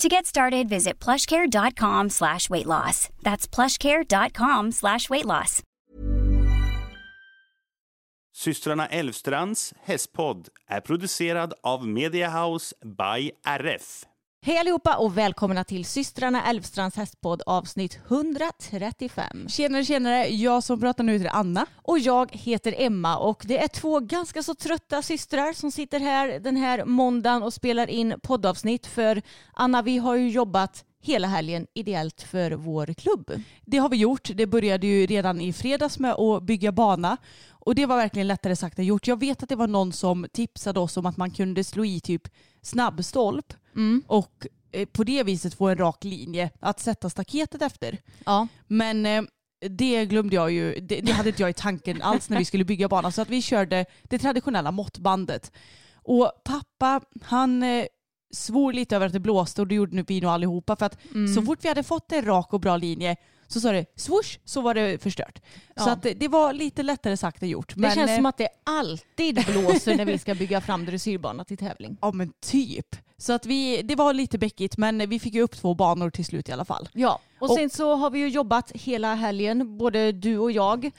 To get started, visit plushcare.com slash weight loss. That's plushcare.com slash weight loss. Systrarna Elvstrands hästpodd är producerad av Media House by RF. Hej allihopa och välkomna till systrarna Älvstrands hästpodd avsnitt 135. Tjenare tjenare, jag som pratar nu heter Anna. Och jag heter Emma och det är två ganska så trötta systrar som sitter här den här måndagen och spelar in poddavsnitt för Anna vi har ju jobbat hela helgen ideellt för vår klubb. Det har vi gjort. Det började ju redan i fredags med att bygga bana och det var verkligen lättare sagt än gjort. Jag vet att det var någon som tipsade oss om att man kunde slå i typ snabbstolp Mm. och eh, på det viset få en rak linje att sätta staketet efter. Ja. Men eh, det glömde jag ju, det, det hade inte jag i tanken alls när vi skulle bygga banan. Så att vi körde det traditionella måttbandet. Och pappa, han eh, svor lite över att det blåste och det gjorde nu vi nog allihopa. För att Mm. så fort vi hade fått en rak och bra linje så sa det swoosh så var det förstört. Så Ja. att det, det var lite lättare sagt än gjort. Det känns eh, som att det alltid blåser när vi ska bygga fram dressyrbana till tävling. Ja men typ. Så att vi, det var lite bäckigt men vi fick ju upp två banor till slut i alla fall. Ja, och Och- sen så har vi ju jobbat hela helgen, både du och jag.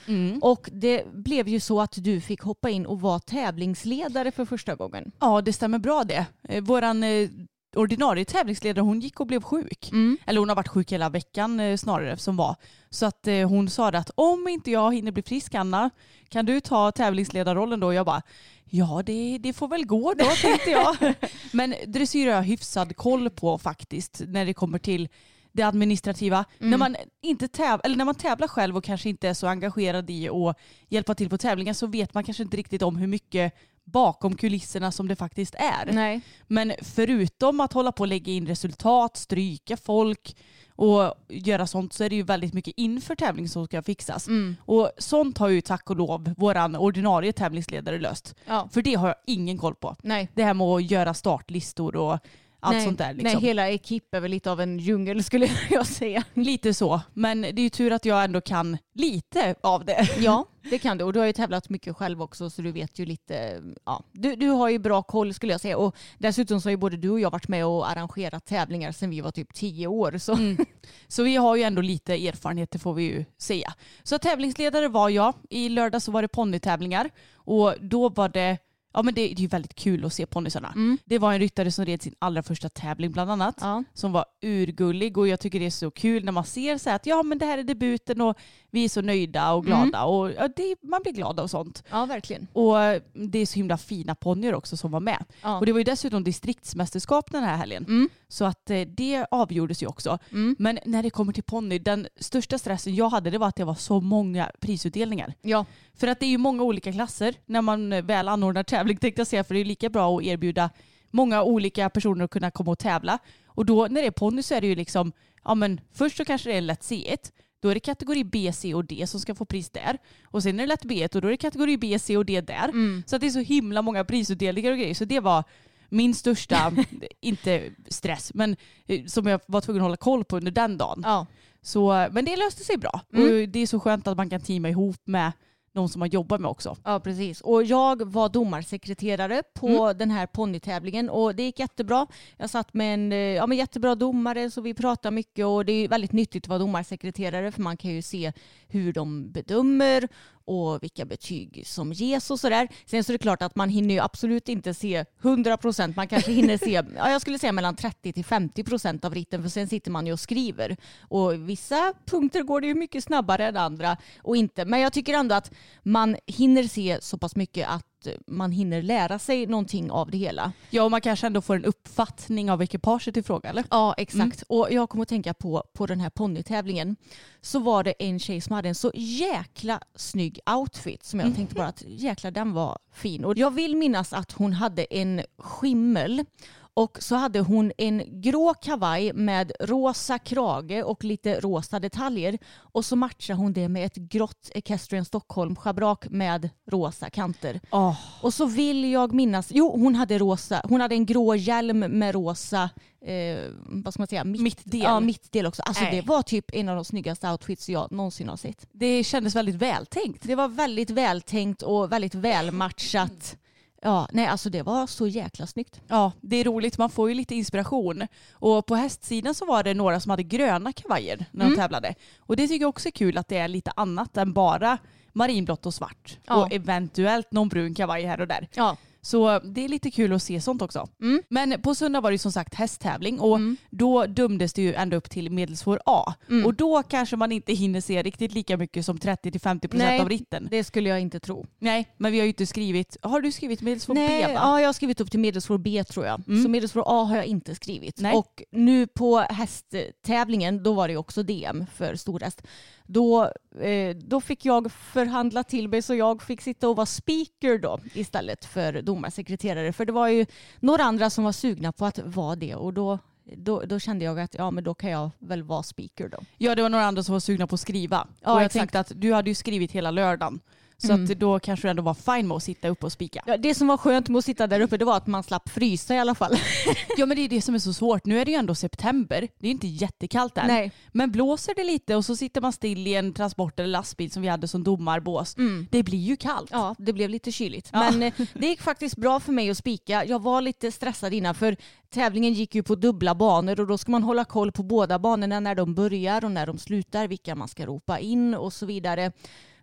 Och det blev ju så att du fick hoppa in och vara tävlingsledare för första gången. Ja det stämmer bra det. Eh, Våran eh, ordinarie tävlingsledare hon gick och blev sjuk. Mm. Eller hon har varit sjuk hela veckan eh, snarare som var. Så att eh, hon sa att om inte jag hinner bli frisk Anna kan du ta tävlingsledarrollen då? Och jag bara ja det, det får väl gå då tänkte jag. Men dressyr har jag hyfsad koll på faktiskt när det kommer till det administrativa. När, man inte täv eller när man tävlar själv och kanske inte är så engagerad i att hjälpa till på tävlingar så vet man kanske inte riktigt om hur mycket bakom kulisserna som det faktiskt är. Nej. Men förutom att hålla på och lägga in resultat, stryka folk och göra sånt så är det ju väldigt mycket inför tävling som ska fixas. Mm. Och sånt har ju tack och lov våran ordinarie tävlingsledare löst. Ja. För det har jag ingen koll på. Nej. Det här med att göra startlistor och allt nej, sånt där. Liksom. nej, hela ekip är väl lite av en djungel skulle jag säga. Lite så. Men det är ju tur att jag ändå kan lite av det. Ja, det kan du. Och du har ju tävlat mycket själv också så du vet ju lite. Ja. Du, du har ju bra koll skulle jag säga. Och dessutom så har ju både du och jag varit med och arrangerat tävlingar sedan vi var typ tio år. Så Så vi har ju ändå lite erfarenhet, det får vi ju säga. Så tävlingsledare var jag. I lördag så var det ponnytävlingar och då var det Ja men det, det är ju väldigt kul att se ponnysarna. Det var en ryttare som red sin allra första tävling bland annat. Ja. Som var urgullig och jag tycker det är så kul när man ser så att ja men det här är debuten och vi är så nöjda och glada. Och ja, det, man blir glad av sånt. ja, verkligen. Och det är så himla fina ponnyer också som var med. Ja. Och det var ju dessutom distriktsmästerskap den här helgen. Så att eh, det avgjordes ju också. Men när det kommer till ponny, den största stressen jag hade det var att det var så många prisutdelningar. Ja, För att det är ju många olika klasser när man eh, väl anordnar tävling tänkte jag säga. För det är lika bra att erbjuda många olika personer att kunna komma och tävla. Och då när det är ponny så är det ju liksom, ja men först så kanske det är lätt C1. Då är det kategori B, C och D som ska få pris där. Och sen är det lätt B1 och då är det kategori B, C och D där. Så att det är så himla många prisutdelningar och grejer. Så det var min största, inte stress, men eh, som jag var tvungen att hålla koll på under den dagen. ja. Så, men det löste sig bra. Och det är så skönt att man kan teama ihop med någon som man jobbar med också. Ja, precis. Och jag var domarsekreterare på Mm. den här ponnytävlingen och det gick jättebra. Jag satt med en eh, ja, men jättebra domare så vi pratade mycket och det är väldigt nyttigt att vara domarsekreterare för man kan ju se hur de bedömer och vilka betyg som ges och sådär. Sen så är det klart att man hinner ju absolut inte se 100 procent. Man kanske hinner se, ja, jag skulle säga mellan 30 till 50 procent av ritten för sen sitter man ju och skriver. Och vissa punkter går det ju mycket snabbare än andra och inte. Men jag tycker ändå att man hinner se så pass mycket att man hinner lära sig någonting av det hela. Ja, och man kanske ändå får en uppfattning av ekipaget i fråga, eller? Ja, exakt. Och jag kommer att tänka på, på den här ponnytävlingen. Så var det en tjej som hade en så jäkla snygg outfit som jag tänkte bara att jäkla den var fin. Och jag vill minnas att hon hade en skimmel och så hade hon en grå kavaj med rosa krage och lite rosa detaljer. Och så matchade hon det med ett grått Equestrian Stockholm schabrak med rosa kanter. Oh. Och så vill jag minnas, jo hon hade rosa, hon hade en grå hjälm med rosa, eh, vad ska man säga, mitt, Mittdel. Ja, mittdel också. Alltså Nej. det var typ en av de snyggaste outfits jag någonsin har sett. Det kändes väldigt vältänkt. Det var väldigt vältänkt och väldigt välmatchat. Ja, nej alltså det var så jäkla snyggt. Ja, det är roligt. Man får ju lite inspiration. Och på hästsidan så var det några som hade gröna kavajer när de tävlade. Och det tycker jag också är kul att det är lite annat än bara marinblått och svart. Ja. Och eventuellt någon brun kavaj här och där. Ja, Så det är lite kul att se sånt också. Mm. Men på söndag var det som sagt hästtävling och då dömdes det ju ända upp till medelsvår A. Mm. Och då kanske man inte hinner se riktigt lika mycket som 30-50% Nej. av ritten. det skulle jag inte tro. Nej, men vi har ju inte skrivit. Har du skrivit medelsvår Nej, B va? ja, jag har skrivit upp till medelsvår B tror jag. Så medelsvår A har jag inte skrivit. Nej. Och nu på hästtävlingen, då var det ju också DM för storhäst. Då, eh, då fick jag förhandla till mig så jag fick sitta och vara speaker då istället för domarsekreterare. För det var ju några andra som var sugna på att vara det och då, då, då kände jag att ja men då kan jag väl vara speaker då. Ja, det var några andra som var sugna på att skriva. Ja, och jag exakt. Tänkte att du hade ju skrivit hela lördagen. Så att då kanske du ändå var fine med att sitta uppe och spika. Ja, det som var skönt med att sitta där uppe det var att man slapp frysa i alla fall. Ja men det är det som är så svårt. Nu är det ju ändå september. Det är inte jättekallt än. Nej. Men blåser det lite och så sitter man still i en transport eller lastbil som vi hade som domarbås. Det blir ju kallt. Ja, det blev lite kyligt. Ja. Men eh, det gick faktiskt bra för mig att spika. Jag var lite stressad innan för tävlingen gick ju på dubbla banor och då ska man hålla koll på båda banorna när de börjar och när de slutar, vilka man ska ropa in och så vidare.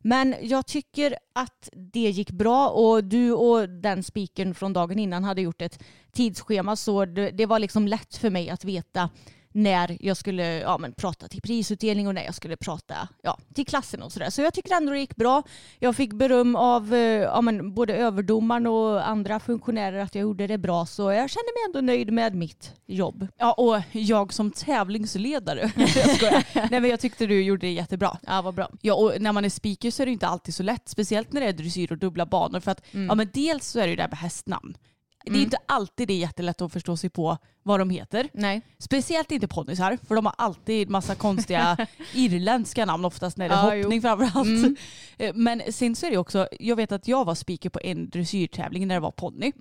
Men jag tycker att det gick bra och du och den speakern från dagen innan hade gjort ett tidsschema så det, det var liksom lätt för mig att veta när jag skulle ja, men, prata till prisutdelning och när jag skulle prata ja, till klassen och sådär. Så jag tycker ändå det gick bra. Jag fick beröm av eh, ja, men, både överdomaren och andra funktionärer att jag gjorde det bra så jag kände mig ändå nöjd med mitt jobb. Ja, och jag som tävlingsledare. jag. Nej men jag tyckte du gjorde det jättebra. Ja, vad bra. Ja och när man är speaker så är det inte alltid så lätt. Speciellt när det är dressyr och dubbla banor. För att ja, men dels så är det ju det här med hästnamn. Det är inte alltid det är jättelätt att förstå sig på vad de heter. Nej. Speciellt inte ponnysar för de har alltid massa konstiga irländska namn oftast när det är Ja, hoppning jo. framförallt. Eh, Men sen så är det också, jag vet att jag var speaker på en dressyrtävling när det var ponny.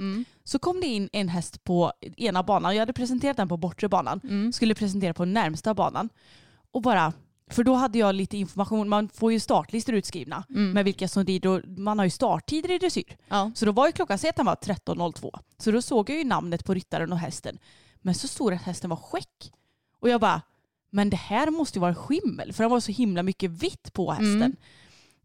Så kom det in en häst på ena banan, jag hade presenterat den på bortre banan, skulle presentera på närmsta banan. Och bara, för då hade jag lite information, man får ju startlistor utskrivna med vilka som rider man har ju starttider i dressyr. Ja. Så då var ju klockan, säg att den var 13.02. Så då såg jag ju namnet på ryttaren och hästen. Men så stod det att hästen var skäck. Och jag bara, men det här måste ju vara skimmel för det var så himla mycket vitt på hästen.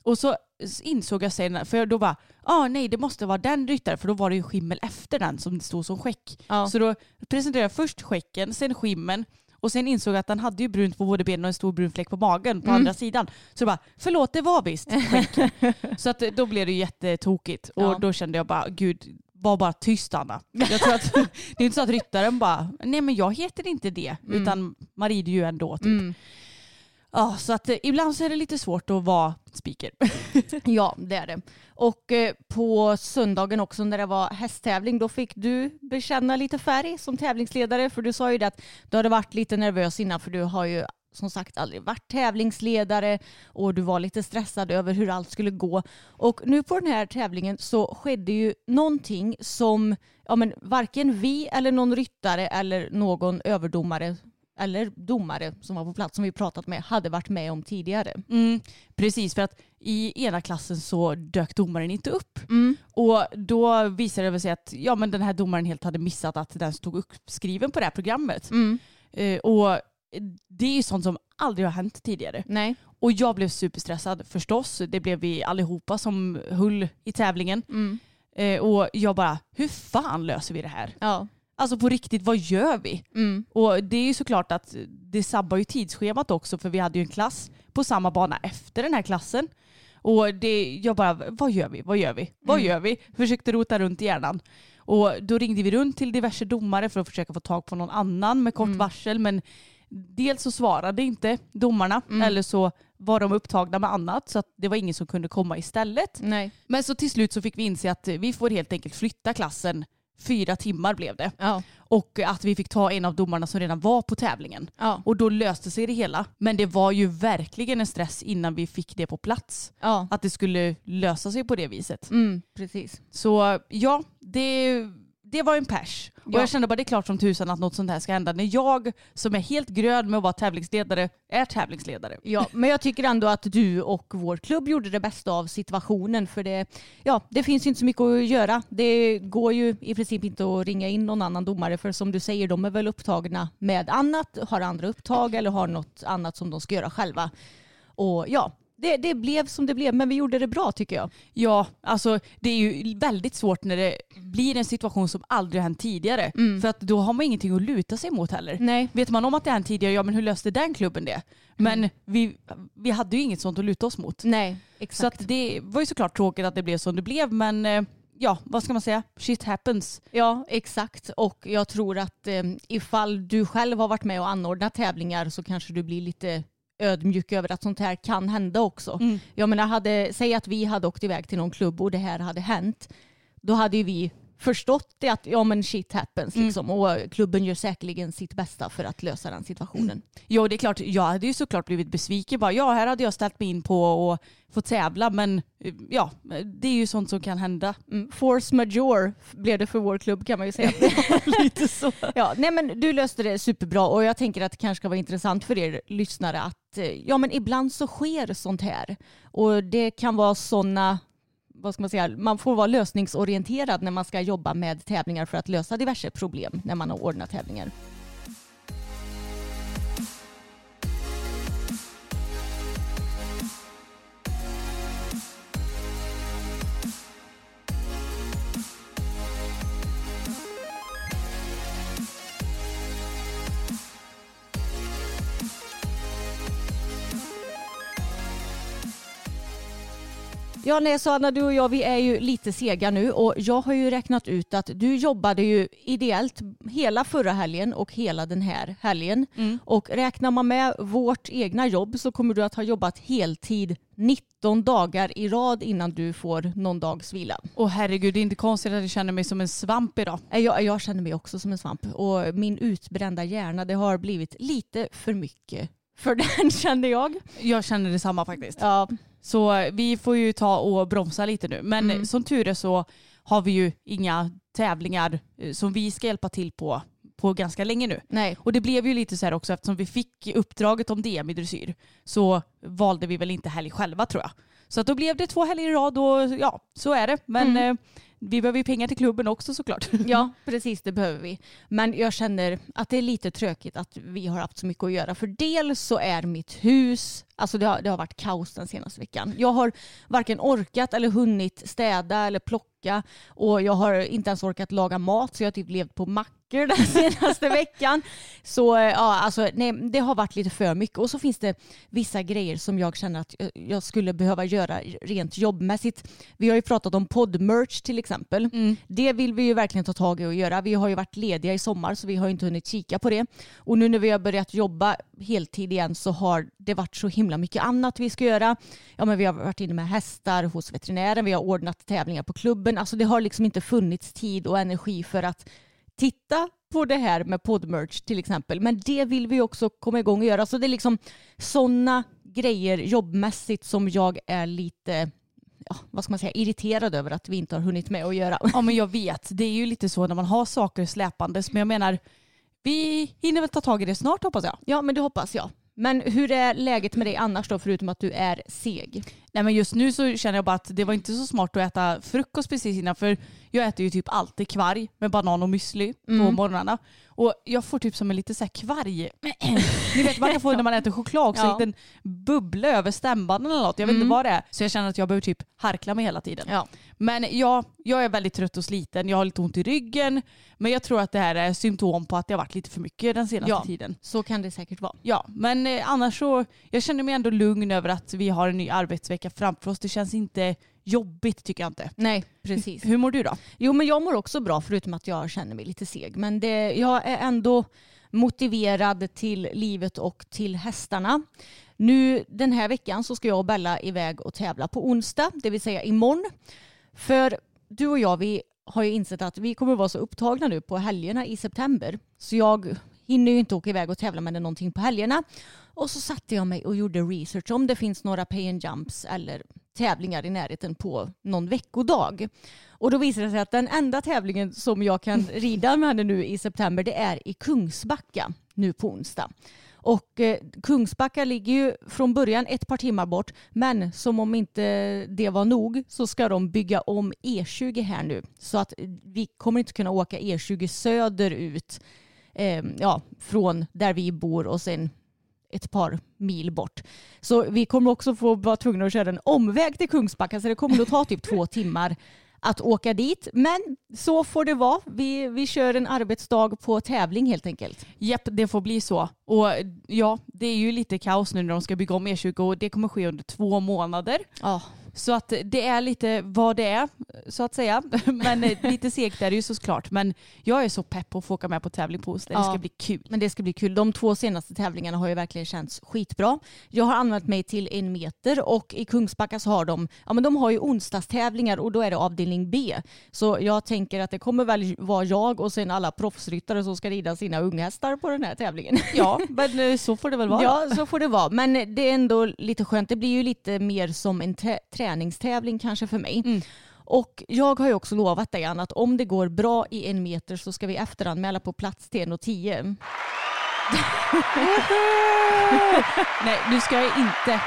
Och så insåg jag sen, för då bara, ah, nej det måste vara den ryttaren för då var det ju skimmel efter den som stod som skäck. Ja. Så då presenterade jag först skäcken, sen skimmen och sen insåg jag att den hade ju brunt på både benen och en stor brun fläck på magen på andra sidan. Så bara, förlåt det var visst så att då blev det ju jättetokigt och Ja. då kände jag bara, gud var bara tyst Anna. Jag tror att, det är inte så att ryttaren bara, nej men jag heter inte det, utan man rider ju ändå typ. Mm. Ja, så att eh, ibland så är det lite svårt att vara speaker. Ja, det är det. Och eh, på söndagen också när det var hästtävling, då fick du bekänna lite färg som tävlingsledare. För du sa ju det att du hade varit lite nervös innan för du har ju som sagt aldrig varit tävlingsledare och du var lite stressad över hur allt skulle gå. Och nu på den här tävlingen så skedde ju någonting som ja, men varken vi eller någon ryttare eller någon överdomare eller domare som var på plats som vi pratat med hade varit med om tidigare. Mm, precis, för att i ena klassen så dök domaren inte upp. Mm. Och då visade det sig att ja, men den här domaren helt hade missat att den stod uppskriven på det här programmet. Mm. Eh, och det är ju sånt som aldrig har hänt tidigare. Nej. Och jag blev superstressad förstås. Det blev vi allihopa som höll i tävlingen. Mm. Eh, och jag bara, hur fan löser vi det här? Ja. Alltså på riktigt, vad gör vi? Mm. Och det är ju såklart att det sabbar ju tidsschemat också för vi hade ju en klass på samma bana efter den här klassen. Och det, jag bara, vad gör vi? Vad gör vi? Vad Mm. gör vi? Försökte rota runt i hjärnan. Och då ringde vi runt till diverse domare för att försöka få tag på någon annan med kort Mm. varsel. Men dels så svarade inte domarna Mm. eller så var de upptagna med annat så att det var ingen som kunde komma istället. Nej. Men så till slut så fick vi inse att vi får helt enkelt flytta klassen. Fyra timmar blev det. Ja. Och att vi fick ta en av domarna som redan var på tävlingen. Ja. Och då löste sig det hela. Men det var ju verkligen en stress innan vi fick det på plats. Ja. Att det skulle lösa sig på det viset. Mm. Precis. Så ja, det, det var en pers. Och Ja. jag kände bara det är klart som tusan att något sånt här ska hända. När jag som är helt grön med att vara tävlingsledare är tävlingsledare. Ja, men jag tycker ändå att du och vår klubb gjorde det bästa av situationen. För det, ja, det finns ju inte så mycket att göra. Det går ju i princip inte att ringa in någon annan domare. För som du säger, de är väl upptagna med annat, har andra upptag eller har något annat som de ska göra själva. Och ja, det, det blev som det blev. Men vi gjorde det bra tycker jag. Ja, alltså det är ju väldigt svårt när det blir en situation som aldrig har hänt tidigare. För att då har man ingenting att luta sig mot heller. Nej. Vet man om att det hänt tidigare, ja men hur löste den klubben det? Men vi, vi hade ju inget sånt att luta oss mot. Nej, Så exakt. att det var ju såklart tråkigt att det blev som det blev men eh, ja, vad ska man säga? Shit happens. Ja, exakt. Och jag tror att eh, ifall du själv har varit med och anordnat tävlingar så kanske du blir lite ödmjuk över att sånt här kan hända också. Mm. Jag menar, hade, säg att vi hade åkt iväg till någon klubb och det här hade hänt. Då hade ju vi förstått det att ja men shit happens Mm. liksom. Och klubben gör säkerligen sitt bästa för att lösa den situationen. Ja det är klart, jag hade ju såklart blivit besviken. Bara, ja här hade jag ställt mig in på att få tävla men eh, ja, det är ju sånt som kan hända. Mm. Force majeure blev det för vår klubb kan man ju säga. Lite så. Ja, nej men du löste det superbra och jag tänker att det kanske ska vara intressant för er lyssnare att eh, ja men ibland så sker sånt här och det kan vara sådana vad ska man säga, man får vara lösningsorienterad när man ska jobba med tävlingar för att lösa diverse problem när man har ordnat tävlingar. Ja, nej, så Anna, du och jag, vi är ju lite sega nu och jag har ju räknat ut att du jobbade ju ideellt hela förra helgen och hela den här helgen. Och räknar man med vårt egna jobb så kommer du att ha jobbat heltid 19 dagar i rad innan du får någon dags vila. Och herregud, det är inte konstigt att jag känner mig som en svamp idag. Jag, jag känner mig också som en svamp och min utbrända hjärna det har blivit lite för mycket för den kände jag. Jag känner detsamma faktiskt. Ja, Så vi får ju ta och bromsa lite nu. Men Mm. som tur är så har vi ju inga tävlingar eh, som vi ska hjälpa till på på ganska länge nu. nej. Och det blev ju lite så här också eftersom vi fick uppdraget om DM i dressyr så valde vi väl inte helg själva tror jag. Så att då blev det två helger i rad och ja, så är det. Men Mm. eh, vi behöver ju pengar till klubben också såklart. Ja, precis det behöver vi. Men jag känner att det är lite tråkigt att vi har haft så mycket att göra. För dels så är mitt hus, alltså det har, det har varit kaos den senaste veckan. Jag har varken orkat eller hunnit städa eller plocka och jag har inte ens orkat laga mat så jag har typ levt på mack mackor den senaste veckan. Så eh, ja, alltså nej, det har varit lite för mycket. Och så finns det vissa grejer som jag känner att jag- skulle behöva göra rent jobbmässigt. Vi har ju pratat om poddmerch till exempel. Det vill vi ju verkligen ta tag i och göra. Vi har ju varit lediga i sommar så vi har inte hunnit kika på det. Och nu när vi har börjat jobba heltid igen så har det varit så himla mycket annat vi ska göra. Ja, men vi har varit inne med hästar hos veterinären, vi har ordnat tävlingar på klubben. Alltså det har liksom inte funnits tid och energi för att titta på det här med poddmerch till exempel. Men det vill vi också komma igång och göra. Så det är liksom sådana grejer jobbmässigt som jag är lite ja, vad ska man säga, irriterad över att vi inte har hunnit med att göra. Ja men jag vet, det är ju lite så när man har saker släpandes men jag menar vi hinner väl ta tag i det snart hoppas jag. Ja, men det hoppas jag. Men hur är läget med dig annars då, förutom att du är seg? Nej men just nu så känner jag bara att det var inte så smart att äta frukost precis innan för jag äter ju typ alltid kvarg med banan och müsli på Mm. morgnarna. Och jag får typ som en lite så här kvarg. Ni vet man kan få när man äter choklad också, Ja. en liten bubbla över stämbanden eller något. Jag vet Mm. inte vad det är. Så jag känner att jag behöver typ harkla mig hela tiden. Ja. Men ja, jag är väldigt trött och sliten. Jag har lite ont i ryggen. Men jag tror att det här är symptom på att det har varit lite för mycket den senaste Ja. tiden. Så kan det säkert vara. Ja, men eh, annars så, jag känner mig ändå lugn över att vi har en ny arbetsvecka framför oss. Det känns inte jobbigt tycker jag inte. Nej, precis. Hur mår du då? Jo, men jag mår också bra förutom att jag känner mig lite seg. Men det, jag är ändå motiverad till livet och till hästarna. Nu den här veckan så ska jag och Bella iväg och tävla på onsdag, det vill säga imorgon. För du och jag, vi har ju insett att vi kommer vara så upptagna nu på helgerna i september. Så jag hinner ju inte åka iväg och tävla med någonting på helgerna. Och så satte jag mig och gjorde research om det finns några pay and jumps eller tävlingar i närheten på någon veckodag. Och då visade det sig att den enda tävlingen som jag kan rida med henne nu i september det är i Kungsbacka nu på onsdag. Och eh, Kungsbacka ligger ju från början ett par timmar bort men som om inte det var nog så ska de bygga om E20 här nu så att vi kommer inte kunna åka E20 söderut eh, ja, från där vi bor och sen ett par mil bort. Så vi kommer också få vara tvungna att köra en omväg till Kungsbacka så det kommer nog ta typ två timmar att åka dit. Men så får det vara. Vi, vi kör en arbetsdag på tävling helt enkelt. Japp, det får bli så. Och ja, det är ju lite kaos nu när de ska bygga om E20 och det kommer ske under två månader. Ja, Så att det är lite vad det är så att säga. Men eh, lite segt är det ju såklart. Men jag är så pepp på att få åka med på tävling på onsdag. Det Ja. ska bli kul. men det ska bli kul. De två senaste tävlingarna har ju verkligen känts skitbra. Jag har använt mig till en meter och i Kungsbacka så har de, ja men de har ju onsdagstävlingar och då är det avdelning B. Så jag tänker att det kommer väl vara jag och sen alla proffsryttare som ska rida sina unghästar på den här tävlingen. Ja, men eh, så får det väl vara. Ja, så får det vara. Men det är ändå lite skönt. Det blir ju lite mer som en tä- träningstävling kanske för mig. Mm. Och jag har ju också lovat dig Anna att om det går bra i en meter så ska vi efteranmäla på plats till 1,10. Nej, nu ska jag inte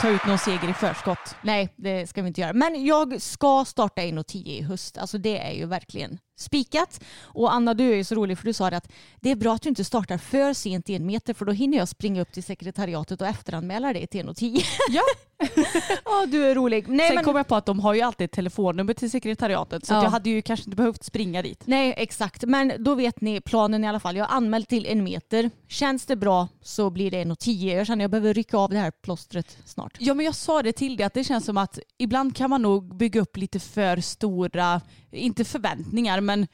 ta ut någon seger i förskott. Nej, det ska vi inte göra. Men jag ska starta 1,10 i höst. Alltså det är ju verkligen spikat. Och Anna, du är ju så rolig för du sa det att det är bra att du inte startar för sent i en meter för då hinner jag springa upp till sekretariatet och efteranmäla dig till 1,10. Ja. Ja, du är rolig. Nej, Sen men... kom jag på att de har ju alltid ett telefonnummer till sekretariatet så Ja. jag hade ju kanske inte behövt springa dit. Nej, exakt. Men då vet ni planen i alla fall. Jag har anmält till en meter. Känns det bra så blir det 1,10. Jag känner att jag behöver rycka av det här plåstret snart. Ja men jag sa det till dig att det känns som att ibland kan man nog bygga upp lite för stora, inte förväntningar men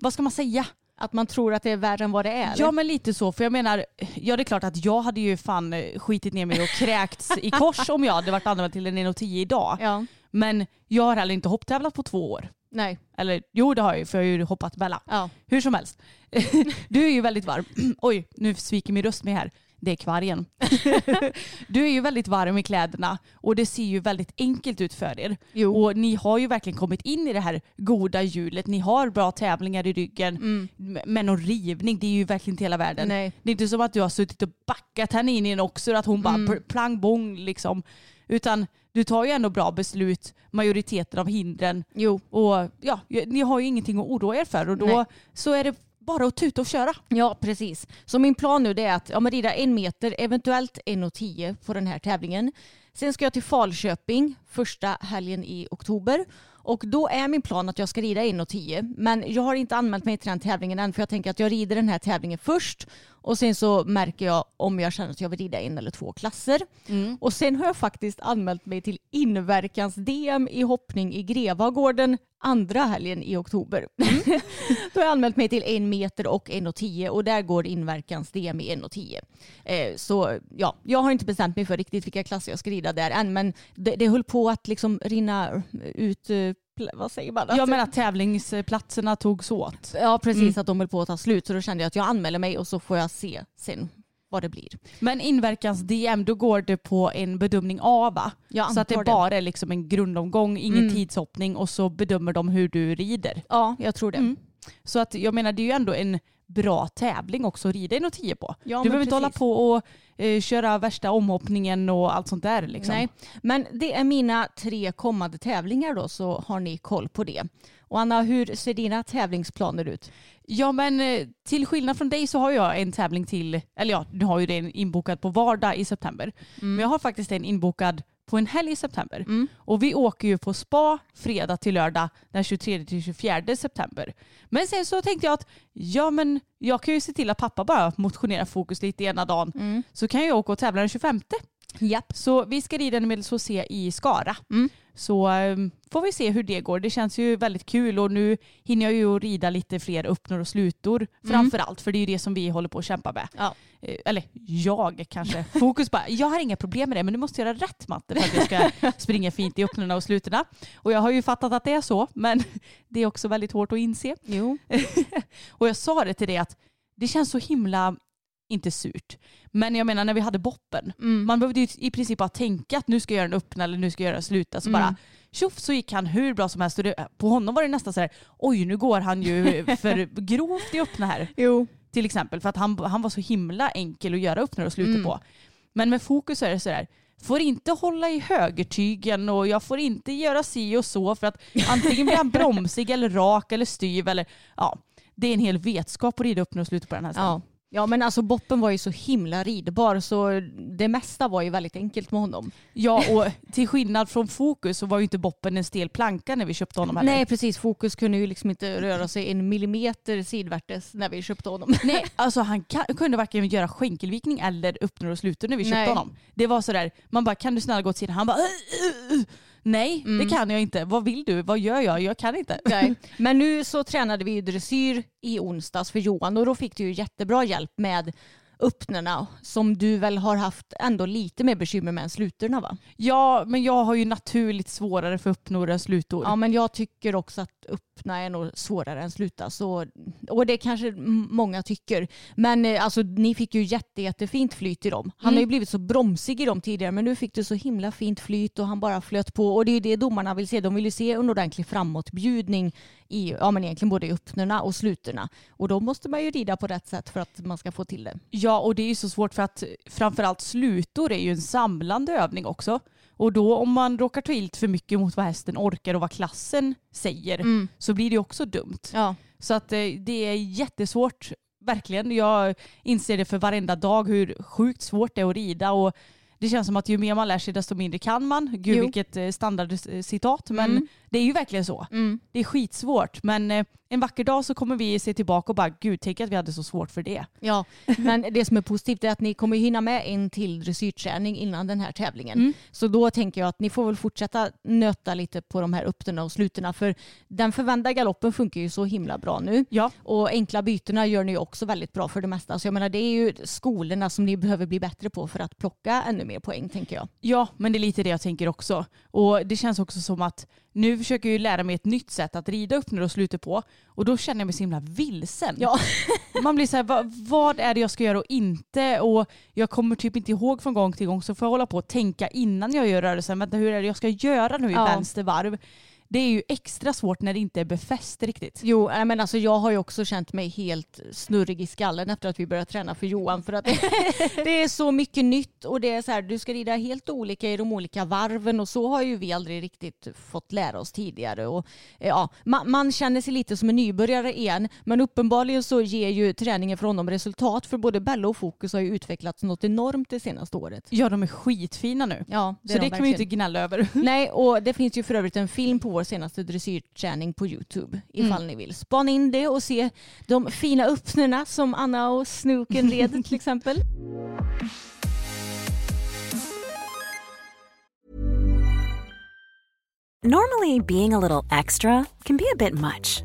vad ska man säga? Att man tror att det är värre än vad det är. eller? Ja men lite så för jag menar, ja det är klart att jag hade ju fan eh, skitit ner mig och kräkts i kors om jag hade varit anmäld till en 1,10 idag. ja. Men jag har heller inte hopptävlat på två år. Nej. Eller jo det har jag ju för jag har ju hoppat Bella. Ja. Hur som helst. Du är ju väldigt varm. Oj, nu sviker min röst mig här. Det är kvargen. Du är ju väldigt varm i kläderna och det ser ju väldigt enkelt ut för er. Jo. Och ni har ju verkligen kommit in i det här goda hjulet. Ni har bra tävlingar i ryggen. Mm. Men någon rivning, det är ju verkligen inte hela världen. Nej. Det är inte som att du har suttit och backat henne in i en också, att hon bara Mm. pl- plang bong liksom. Utan du tar ju ändå bra beslut, majoriteten av hindren. Jo. Och ja, ni har ju ingenting att oroa er för och då Nej. så är det bara att tuta och köra. Ja, precis. Så min plan nu är att ja, men rida en meter, eventuellt 1,10 på den här tävlingen. Sen ska jag till Falköping första helgen i oktober. Och då är min plan att jag ska rida 1,10. Men jag har inte anmält mig till den tävlingen än för jag tänker att jag rider den här tävlingen först. Och sen så märker jag om jag känner att jag vill rida en eller två klasser. Och sen har jag faktiskt anmält mig till inverkans-DM i hoppning i Grevagården andra helgen i oktober. Då har jag anmält mig till en meter och 1,10 och där går inverkans-DM i 1,10. Eh, så ja, jag har inte bestämt mig för riktigt vilka klasser jag ska rida där än men det, det höll på att liksom rinna ut, eh, vad säger man? Jag menar att tävlingsplatserna togs åt. Ja precis, Mm. att de höll på att ta slut så då kände jag att jag anmäler mig och så får jag se sen vad det blir. Men inverkans-DM, då går det på en bedömning A va? Så att det det. bara är liksom en grundomgång, ingen Mm. tidshoppning och så bedömer de hur du rider. Ja, jag tror det. Mm. Så att jag menar det är ju ändå en bra tävling också att rida i något 10 på. Ja, du behöver inte hålla på och eh, köra värsta omhoppningen och allt sånt där. Liksom. Nej, men det är mina tre kommande tävlingar då så har ni koll på det. Och Anna, hur ser dina tävlingsplaner ut? Ja men eh, till skillnad från dig så har jag en tävling till, eller ja nu har ju den inbokad på vardag i september. Men jag har faktiskt en inbokad på en helg i september. Mm. Och vi åker ju på spa fredag till lördag den 23 till 24 september. Men sen så tänkte jag att ja men jag kan ju se till att pappa bara motionerar fokus lite ena dagen. Mm. Så kan jag åka och tävla den 25. Japp. Så vi ska rida en medelsåsé i Skara. Mm. Så um, får vi se hur det går. Det känns ju väldigt kul och nu hinner jag ju rida lite fler öppnor och slutor framför allt. För det är ju det som vi håller på att kämpa med. Ja. Eh, Eller jag kanske. Fokus bara, jag har inga problem med det men du måste göra rätt matte för att jag ska springa fint i öppnorna och slutorna. Och jag har ju fattat att det är så men det är också väldigt hårt att inse. Jo. Och jag sa det till dig att det känns så himla, inte surt, men jag menar när vi hade boppen. Mm. Man behövde ju i princip bara tänka att nu ska jag göra en öppna eller nu ska jag göra en sluta. Så Mm. bara tjoff så gick han hur bra som helst. Och det, på honom var det nästan så här, oj nu går han ju för grovt i öppna här. Jo. Till exempel för att han, han var så himla enkel att göra öppnare och sluta Mm. på. Men med fokus är det så där, får inte hålla i högertygen och jag får inte göra si och så för att antingen blir han bromsig eller rak eller styv eller ja. Det är en hel vetskap att rida upp och sluta på den här Ja. Ja, men alltså boppen var ju så himla ridbar så det mesta var ju väldigt enkelt med honom. Ja, och till skillnad från Fokus så var ju inte Boppen en stel planka när vi köpte honom heller. Nej precis, Fokus kunde ju liksom inte röra sig en millimeter sidvärtes när vi köpte honom. Nej, alltså han kunde varken göra skänkelvikning eller öppnor och slutor när vi köpte Nej. honom. Det var sådär, man bara kan du snälla gå åt sidan? Han bara "Uh, uh, uh." Nej, det kan jag inte. Vad vill du? Vad gör jag? Jag kan inte. Nej. Men nu så tränade vi ju dressyr i onsdags för Johan och då fick du ju jättebra hjälp med öppnorna som du väl har haft ändå lite mer bekymmer med än slutorna va? Ja, men jag har ju naturligt svårare för öppnor än slutor. Ja men jag tycker också att öppna är nog svårare än sluta. Så, och det kanske många tycker. Men eh, alltså ni fick ju jätte, jättefint flyt i dem. Han Mm. har ju blivit så bromsig i dem tidigare men nu fick du så himla fint flyt och han bara flöt på. Och det är ju det domarna vill se. De vill ju se en ordentlig framåtbjudning i, ja men egentligen både i öppnorna och slutorna. Och då måste man ju rida på rätt sätt för att man ska få till det. Ja, och det är ju så svårt för att framförallt slutor är ju en samlande övning också. Och då om man råkar ta i lite för mycket mot vad hästen orkar och vad klassen säger så blir det också dumt. Ja. Så att eh, det är jättesvårt, verkligen. Jag inser det för varenda dag hur sjukt svårt det är att rida och det känns som att ju mer man lär sig desto mindre kan man. Gud Jo. vilket eh, standardcitat men Mm. det är ju verkligen så. Det är skitsvårt men eh, en vacker dag så kommer vi se tillbaka och bara gud tänk att vi hade så svårt för det. Ja, men det som är positivt är att ni kommer hinna med en till dressyrträning innan den här tävlingen. Mm. Så då tänker jag att ni får väl fortsätta nöta lite på de här öppnorna och slutorna för den förvända galoppen funkar ju så himla bra nu. Ja. Och enkla bytena gör ni också väldigt bra för det mesta. Så jag menar det är ju skolorna som ni behöver bli bättre på för att plocka ännu mer poäng tänker jag. Ja, men det är lite det jag tänker också. Och det känns också som att nu försöker jag lära mig ett nytt sätt att rida upp när och sluta på. Och då känner jag mig så himla vilsen. Ja. Man blir så här, vad, vad är det jag ska göra och inte? Och jag kommer typ inte ihåg från gång till gång så får jag hålla på och tänka innan jag gör rörelsen. Vänta, hur är det jag ska göra nu i Ja. vänster varv? Det är ju extra svårt när det inte är befäst riktigt. Jo, nej, men alltså jag har ju också känt mig helt snurrig i skallen efter att vi började träna för Johan. För att det är så mycket nytt och det är så här, du ska rida helt olika i de olika varven och så har ju vi aldrig riktigt fått lära oss tidigare. Och, eh, ja, man, man känner sig lite som en nybörjare igen, men uppenbarligen så ger ju träningen för honom resultat för både Bella och Fokus har ju utvecklats något enormt det senaste året. Ja, de är skitfina nu. Ja, det så är det de kan man ju inte verkligen. gnälla över. Nej, och det finns ju för övrigt en film på vår senaste dressyrträning på Youtube ifall ni vill. Spana in det och se de fina öppnorna som Anna och Snooken red till exempel. Normally, being a little extra can be a bit much,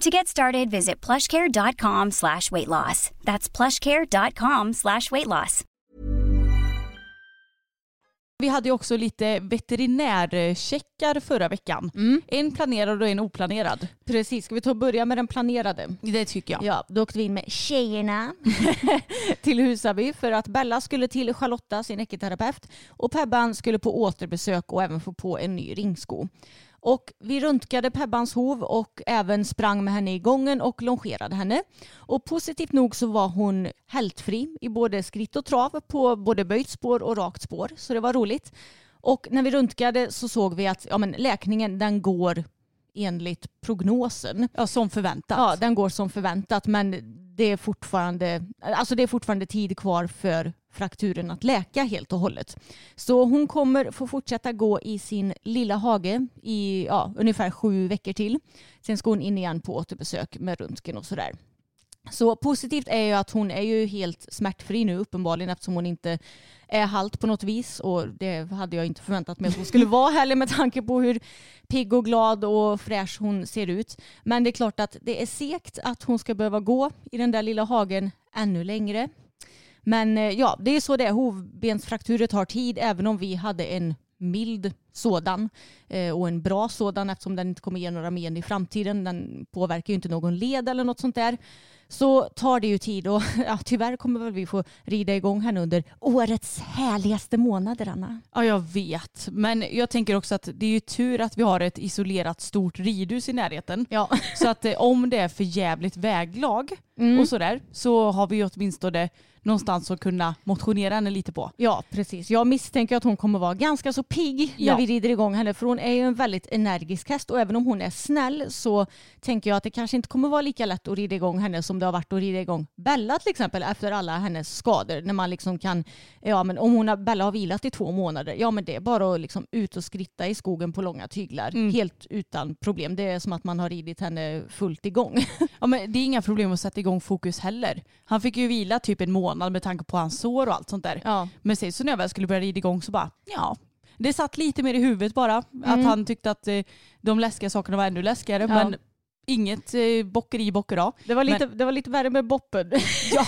To get started, visit plushcare.com slash weight loss. That's plushcare.com slash weight loss. Vi hade ju också lite veterinärcheckar förra veckan. En planerad och en oplanerad. Precis, ska vi ta och börja med den planerade? Det tycker jag. Ja, då åkte vi in med tjejerna till Husaby för att Bella skulle till Charlotta, sin ekoterapeut, och Pebban skulle på återbesök och även få på en ny ringsko. Och vi röntgade Pebbans hov och även sprang med henne i gången och longerade henne. Och positivt nog så var hon hältfri i både skritt och trav på både böjt spår och rakt spår. Så det var roligt. Och när vi röntgade så såg vi att ja, men läkningen den går enligt prognosen. Ja, som förväntat. Ja, den går som förväntat men det är fortfarande, alltså det är fortfarande tid kvar för frakturen att läka helt och hållet. Så hon kommer få fortsätta gå i sin lilla hage i ja, ungefär sju veckor till. Sen ska hon in igen på återbesök med röntgen och sådär. Så positivt är ju att hon är ju helt smärtfri nu uppenbarligen eftersom hon inte är halt på något vis och det hade jag inte förväntat mig att hon skulle vara heller med tanke på hur pigg och glad och fräsch hon ser ut. Men det är klart att det är segt att hon ska behöva gå i den där lilla hagen ännu längre. Men eh, ja, det är så det är. Hovbensfrakturer tar tid även om vi hade en mild sådan eh, och en bra sådan eftersom den inte kommer ge några men i framtiden. Den påverkar ju inte någon led eller något sånt där. Så tar det ju tid och ja, tyvärr kommer väl vi få rida igång henne under årets härligaste månader Anna. Ja, jag vet. Men jag tänker också att det är ju tur att vi har ett isolerat stort ridhus i närheten. Ja. Så att eh, om det är för jävligt väglag och sådär så har vi ju åtminstone någonstans att kunna motionera henne lite på. Ja, precis. Jag misstänker att hon kommer vara ganska så pigg Ja. när vi rider igång henne. För hon är ju en väldigt energisk häst och även om hon är snäll så tänker jag att det kanske inte kommer vara lika lätt att rida igång henne som det har varit att rida igång Bella till exempel efter alla hennes skador. När man liksom kan, ja men om hon har, Bella har vilat i två månader, ja men det är bara att liksom ut och skritta i skogen på långa tyglar. Helt utan problem. Det är som att man har ridit henne fullt igång. Ja, men det är inga problem att sätta igång fokus heller. Han fick ju vila typ en månad med tanke på hans sår och allt sånt där. Ja. Men sen så när jag väl skulle börja rida igång så bara, ja. Det satt lite mer i huvudet bara. Att han tyckte att eh, de läskiga sakerna var ännu läskigare. Ja. Men inget eh, bockeri bockera. Det var lite, det var lite värre med Boppen. Ja.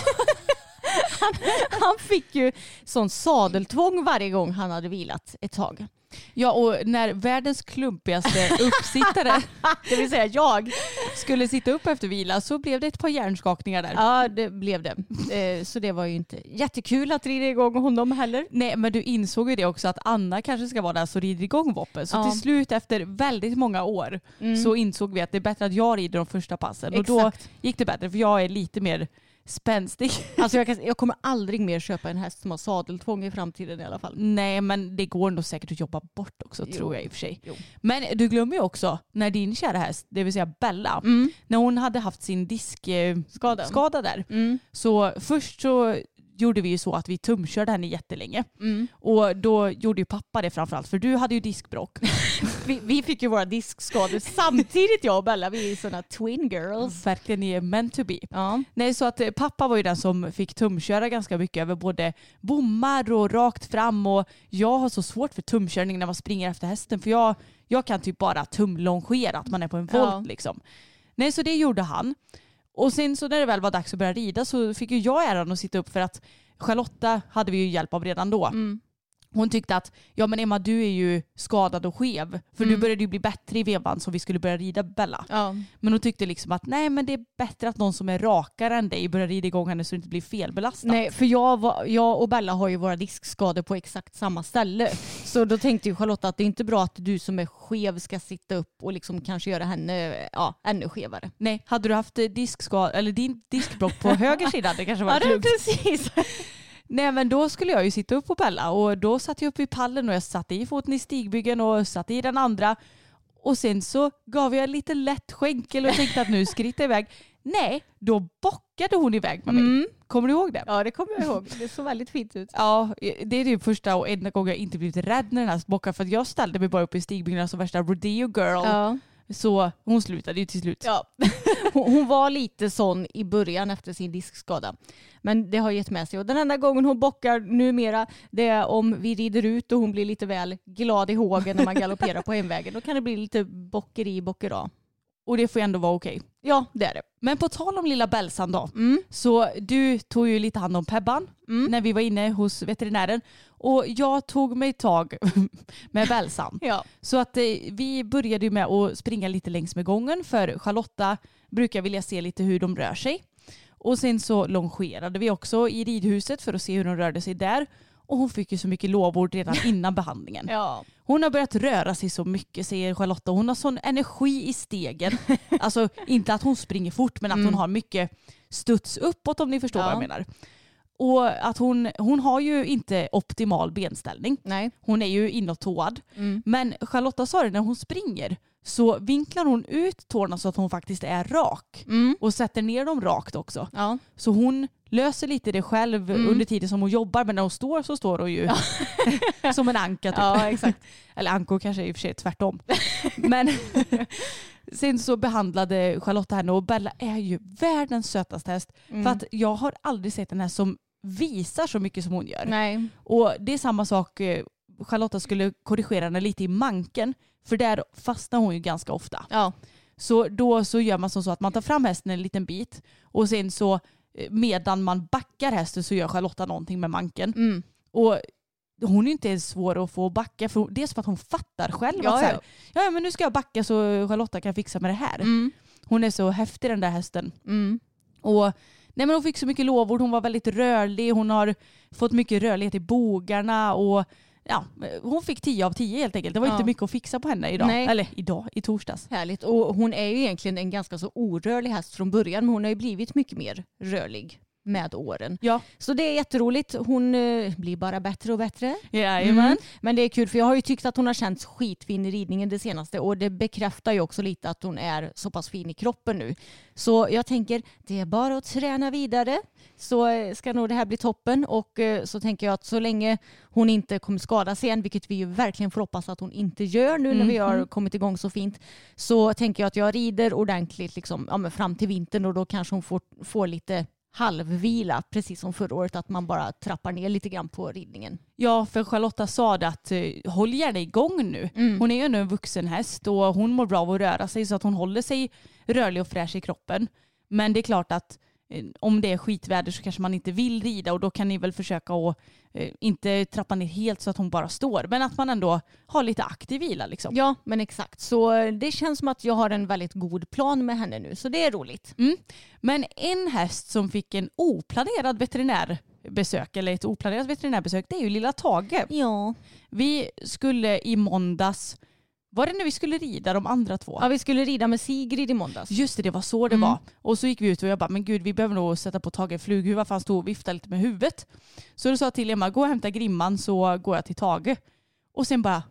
han, han fick ju sån sadeltvång varje gång han hade vilat ett tag. Ja och när världens klumpigaste uppsittare, Det vill säga jag. skulle sitta upp efter vila så blev det ett par hjärnskakningar där. Ja, det blev det. Eh, Så det var ju inte jättekul att rida igång honom heller. Nej men du insåg ju det också att Anna kanske ska vara där som rider igång Voppen. Så Ja. till slut efter väldigt många år så insåg vi att det är bättre att jag rider de första passen. Och då Exakt. gick det bättre för jag är lite mer spänstig. Alltså jag, kan, jag kommer aldrig mer köpa en häst som har sadeltvång i framtiden i alla fall. Nej men det går nog säkert att jobba bort också Jo. tror jag i och för sig. Jo. Men du glömmer ju också när din kära häst, det vill säga Bella, när hon hade haft sin diskskada Skada. skada där. Mm. Så först så gjorde vi ju så att vi tumkörde henne jättelänge. Mm. Och då gjorde ju pappa det framförallt för du hade ju diskbråck. Vi, vi fick ju våra diskskador samtidigt jag och Bella. Vi är sådana twin girls. Verkligen ni är meant to be. Ja. Nej så att eh, pappa var ju den som fick tumköra ganska mycket över både bommar och rakt fram och jag har så svårt för tumkörning när man springer efter hästen för jag, jag kan typ bara tumlongera att man är på en volt Ja. liksom. Nej så det gjorde han. Och sen så när det väl var dags att börja rida så fick ju jag äran att sitta upp för att Charlotta hade vi ju hjälp av redan då. Mm. Hon tyckte att ja men Emma du är ju skadad och skev för du började ju bli bättre i vevan så vi skulle börja rida Bella. Ja. Men hon tyckte liksom att nej men det är bättre att någon som är rakare än dig börjar rida igång henne så det inte blir felbelastat. Nej, för jag, var, jag och Bella har ju våra diskskador på exakt samma ställe. Så då tänkte ju Charlotta att det är inte bra att du som är skev ska sitta upp och liksom kanske göra henne ja, ännu skevare. Nej, hade du haft eh, diskskad eller din diskbråck på höger sida det kanske varit lugnt. precis. Nej men då skulle jag ju sitta upp på Bella och då satt jag upp i pallen och jag satte i foten i stigbyggen och satte i den andra. Och sen så gav jag lite lätt skänkel och tänkte att nu skrittar jag iväg. Nej, då bockade hon iväg med mig. Mm. Kommer du ihåg det? Ja det kommer jag ihåg. Det såg väldigt fint ut. Ja, det är typ första och enda gången jag inte blivit rädd när den här bockade för att jag ställde mig bara upp i stigbyggnaden som värsta rodeo girl. Ja. Så hon slutade ju till slut. Ja. Hon, hon var lite sån i början efter sin diskskada. Men det har gett med sig. Och den enda gången hon bockar numera det är om vi rider ut och hon blir lite väl glad i hågen när man galopperar på hemvägen. Då kan det bli lite bockeri, bockera. Och det får ju ändå vara okej. Ja, det är det. Men på tal om lilla Bellsan då. Mm. Så du tog ju lite hand om Pebban Mm. när vi var inne hos veterinären. Och jag tog mig tag med Bellsan. Ja. Så att eh, vi började ju med att springa lite längs med gången för Charlotta brukar vilja se lite hur de rör sig. Och sen så longerade vi också i ridhuset för att se hur de rörde sig där. Och hon fick ju så mycket lovord redan innan behandlingen. Ja. Hon har börjat röra sig så mycket säger Charlotta. Hon har sån energi i stegen. Alltså inte att hon springer fort men att hon har mycket studs uppåt om ni förstår vad Ja. jag menar. Och att hon, hon har ju inte optimal benställning. Nej. Hon är ju inåttåad. Mm. Men Charlotta sa det när hon springer så vinklar hon ut tårna så att hon faktiskt är rak. Mm. Och sätter ner dem rakt också. Ja. Så hon löser lite det själv Mm. under tiden som hon jobbar men när hon står så står hon ju som en anka typ. ja, exakt. Eller ankor kanske i och för sig tvärtom. Men sen så behandlade Charlotta henne och Bella är ju världens sötaste häst. Mm. För att jag har aldrig sett en häst som visar så mycket som hon gör. Nej. Och det är samma sak, eh, Charlotta skulle korrigera henne lite i manken. För där fastnar hon ju ganska ofta. Ja. Så då så gör man som så att man tar fram hästen en liten bit och sen så medan man backar hästen så gör Charlotta någonting med manken. Mm. Och hon är inte ens svår att få backa för dels för att hon fattar själv Ja, att så här, ja. ja men nu ska jag backa så Charlotta kan fixa med det här. Mm. Hon är så häftig den där hästen. Mm. Och nej men hon fick så mycket lovord, hon var väldigt rörlig, hon har fått mycket rörlighet i bogarna och ja, hon fick 10 av 10 helt enkelt. Det var Ja. inte mycket att fixa på henne idag. Nej. Eller idag, i torsdags. Härligt. Och hon är ju egentligen en ganska så orörlig häst från början men hon har ju blivit mycket mer rörlig med åren. Ja, Så det är jätteroligt. Hon eh, blir bara bättre och bättre. jajamän. Mm. Men det är kul för jag har ju tyckt att hon har känts skitfin i ridningen det senaste och det bekräftar ju också lite att hon är så pass fin i kroppen nu. Så jag tänker det är bara att träna vidare så eh, ska nog det här bli toppen och eh, så tänker jag att så länge hon inte kommer skada sig än, vilket vi ju verkligen får hoppas att hon inte gör nu när vi har kommit igång så fint, så tänker jag att jag rider ordentligt liksom, ja, fram till vintern och då kanske hon får, får lite halvvila, precis som förra året, att man bara trappar ner lite grann på ridningen. Ja, för Charlotta sa det att eh, håll gärna igång nu. Mm. Hon är ju ändå en vuxen häst och hon mår bra av att röra sig så att hon håller sig rörlig och fräsch i kroppen. Men det är klart att om det är skitväder så kanske man inte vill rida och då kan ni väl försöka att eh, inte trappa ner helt så att hon bara står. Men att man ändå har lite aktiv vila liksom. Ja, men exakt. Så eh, det känns som att jag har en väldigt god plan med henne nu, så det är roligt. Mm. Men en häst som fick en oplanerad veterinärbesök eller ett oplanerat veterinärbesök det är ju lilla Tage. Ja. Vi skulle i måndags, var det när vi skulle rida de andra två? ja, vi skulle rida med Sigrid i måndags. Just det, det var så det Mm. var. Och så gick vi ut och jag bara, men gud vi behöver nog sätta på Tage en flughuva för han stod och viftade lite med huvudet. Så då sa jag till Emma, gå och hämta grimman så går jag till Tage. Och sen bara,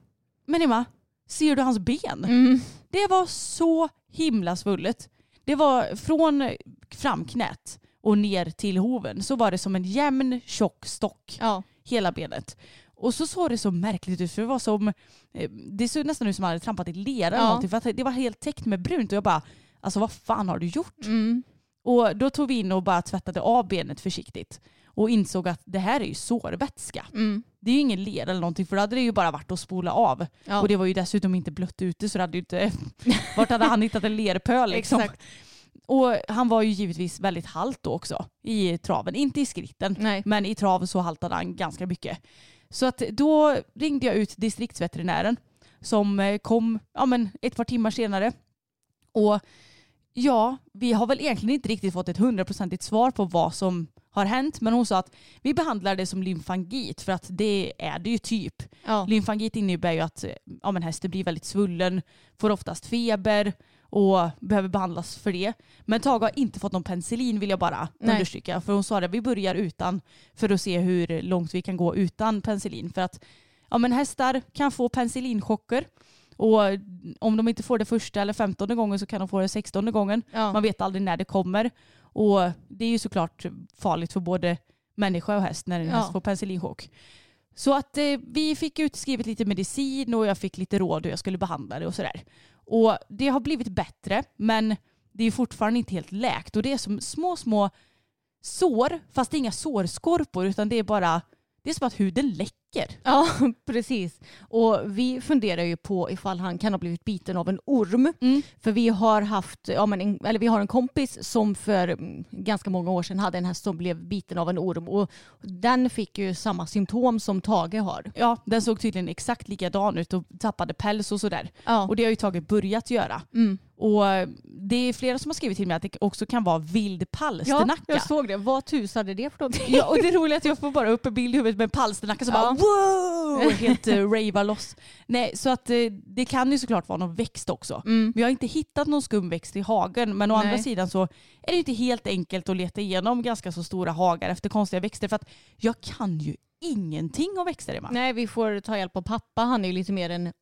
men Emma, ser du hans ben? Mm. Det var så himla svullet. Det var från framknät och ner till hoven så var det som en jämn tjock stock Ja. hela benet. Och så såg det så märkligt ut för det var som, eh, det såg nästan ut som att man hade trampat i lera eller Ja. någonting för att det var helt täckt med brunt och jag bara, alltså vad fan har du gjort? Mm. Och då tog vi in och bara tvättade av benet försiktigt och insåg att det här är ju sårvätska. Mm. Det är ju ingen lera eller någonting för då hade det ju bara varit att spola av. Ja. Och det var ju dessutom inte blött ute så det hade ju inte, vart hade han hittat en lerpöl liksom? Exakt. Och han var ju givetvis väldigt halt då också i traven. Inte i skritten, Nej. men i trav så haltade han ganska mycket. Så att då ringde jag ut distriktsveterinären som eh, kom ja, men ett par timmar senare. Och ja, vi har väl egentligen inte riktigt fått ett hundraprocentigt svar på vad som har hänt. Men hon sa att vi behandlar det som lymfangit för att det är det ju typ. Ja. Lymfangit innebär ju att eh, ja, men hästen blir väldigt svullen, får oftast feber och behöver behandlas för det. Men Tage har inte fått någon penicillin vill jag bara Nej. understryka. För hon sa det, vi börjar utan för att se hur långt vi kan gå utan penicillin. För att ja, men hästar kan få penicillinchocker. Och om de inte får det första eller femtonde gången så kan de få det sextonde gången. Ja. Man vet aldrig när det kommer. Och det är ju såklart farligt för både människa och häst när en Ja. häst får penicillinchock. Så att eh, vi fick utskrivet lite medicin och jag fick lite råd hur jag skulle behandla det och sådär. Och det har blivit bättre men det är fortfarande inte helt läkt och det är som små små sår fast det är inga sårskorpor utan det är bara det är som att huden läcker. Ja, precis. Och vi funderar ju på ifall han kan ha blivit biten av en orm. Mm. För vi har haft, ja men en, eller vi har en kompis som för mm, ganska många år sedan hade en häst som blev biten av en orm och den fick ju samma symptom som Tage har. Ja, den såg tydligen exakt likadan ut och tappade päls och sådär. Ja. Och det har ju Tage börjat göra. Mm. Och eh, det är flera som har skrivit till mig att det också kan vara vild Ja, palsternacka. jag såg det. Vad tusade det för någonting? Ja, och det roliga är att jag får bara upp en bild i huvudet med en palsternacka som Ja. bara wow! Helt uh, ravar loss. Nej, så att eh, det kan ju såklart vara någon växt också. Mm. Vi har inte hittat någon skumväxt i hagen men å Nej. andra sidan så är det inte helt enkelt att leta igenom ganska så stora hagar efter konstiga växter för att jag kan ju ingenting om växter Emma. Nej, vi får ta hjälp av pappa. Han är ju lite mer en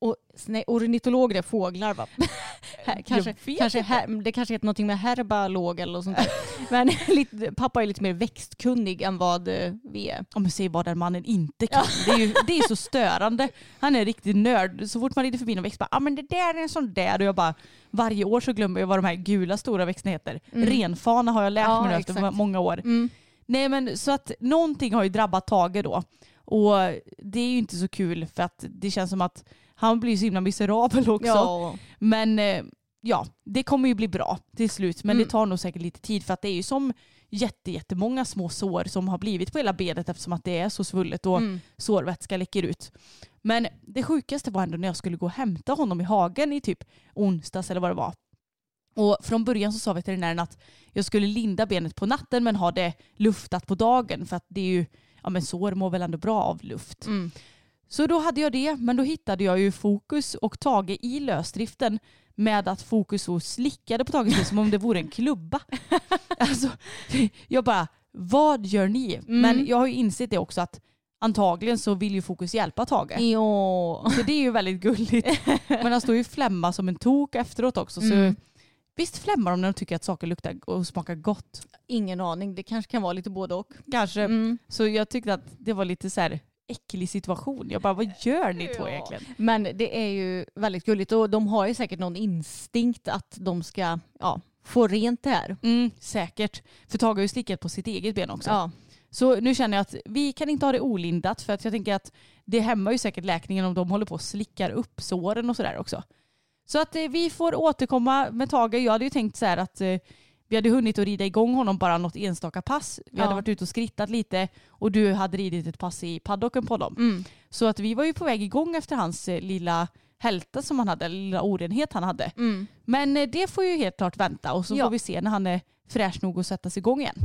nej, ornitolog, det är fåglar va? Kanske, kanske her, det kanske heter någonting med herbalog eller något sånt där. Men lite, pappa är lite mer växtkunnig än vad eh, vi är. Ja men säg vad den mannen inte kan. Det, är ju, det är så störande. Han är en riktig nörd. Så fort man rider förbi någon växt bara, ah, men det där är en sån där. Och jag bara, varje år så glömmer jag vad de här gula stora växterna heter. Renfana har jag lärt Ja, mig nu efter exakt. många år. Mm. Nej men så att någonting har ju drabbat Tage då. Och det är ju inte så kul för att det känns som att han blir så himla miserabel också. Ja. Men eh, ja, det kommer ju bli bra till slut. Men Mm. det tar nog säkert lite tid för att det är ju som jätte, jättemånga små sår som har blivit på hela benet eftersom att det är så svullet och Mm. sårvätska läcker ut. Men det sjukaste var ändå när jag skulle gå och hämta honom i hagen i typ onsdags eller vad det var. Och från början så sa veterinären att jag skulle linda benet på natten men ha det luftat på dagen för att det är ju, ja men sår mår väl ändå bra av luft. Mm. Så då hade jag det, men då hittade jag ju Fokus och Tage i lösdriften med att Fokus så slickade på Tages ben som om det vore en klubba. alltså, jag bara, vad gör ni? Mm. Men jag har ju insett det också att antagligen så vill ju Fokus hjälpa Tage. Ja. Så det är ju väldigt gulligt. Men han står ju flämma som en tok efteråt också. Så Mm. Visst flämmar de när de tycker att saker luktar och smakar gott? Ingen aning. Det kanske kan vara lite både och. Kanske. Mm. Så jag tyckte att det var lite så här äcklig situation. Jag bara, vad gör ni två egentligen? Men det är ju väldigt gulligt och de har ju säkert någon instinkt att de ska ja, få rent det här. Mm, säkert. För Tage har ju slickat på sitt eget ben också. Ja. Så nu känner jag att vi kan inte ha det olindat för att jag tänker att det hämmar ju säkert läkningen om de håller på och slickar upp såren och sådär också. Så att eh, vi får återkomma med Tage. Jag hade ju tänkt så här att eh, vi hade hunnit att rida igång honom bara något enstaka pass. Vi hade Ja. varit ute och skrittat lite och du hade ridit ett pass i paddocken på dem. Mm. Så att vi var ju på väg igång efter hans eh, lilla hälta som han hade, eller lilla orenhet han hade. Mm. Men eh, det får ju helt klart vänta och så Ja. får vi se när han är fräsch nog att sätta sig igång igen.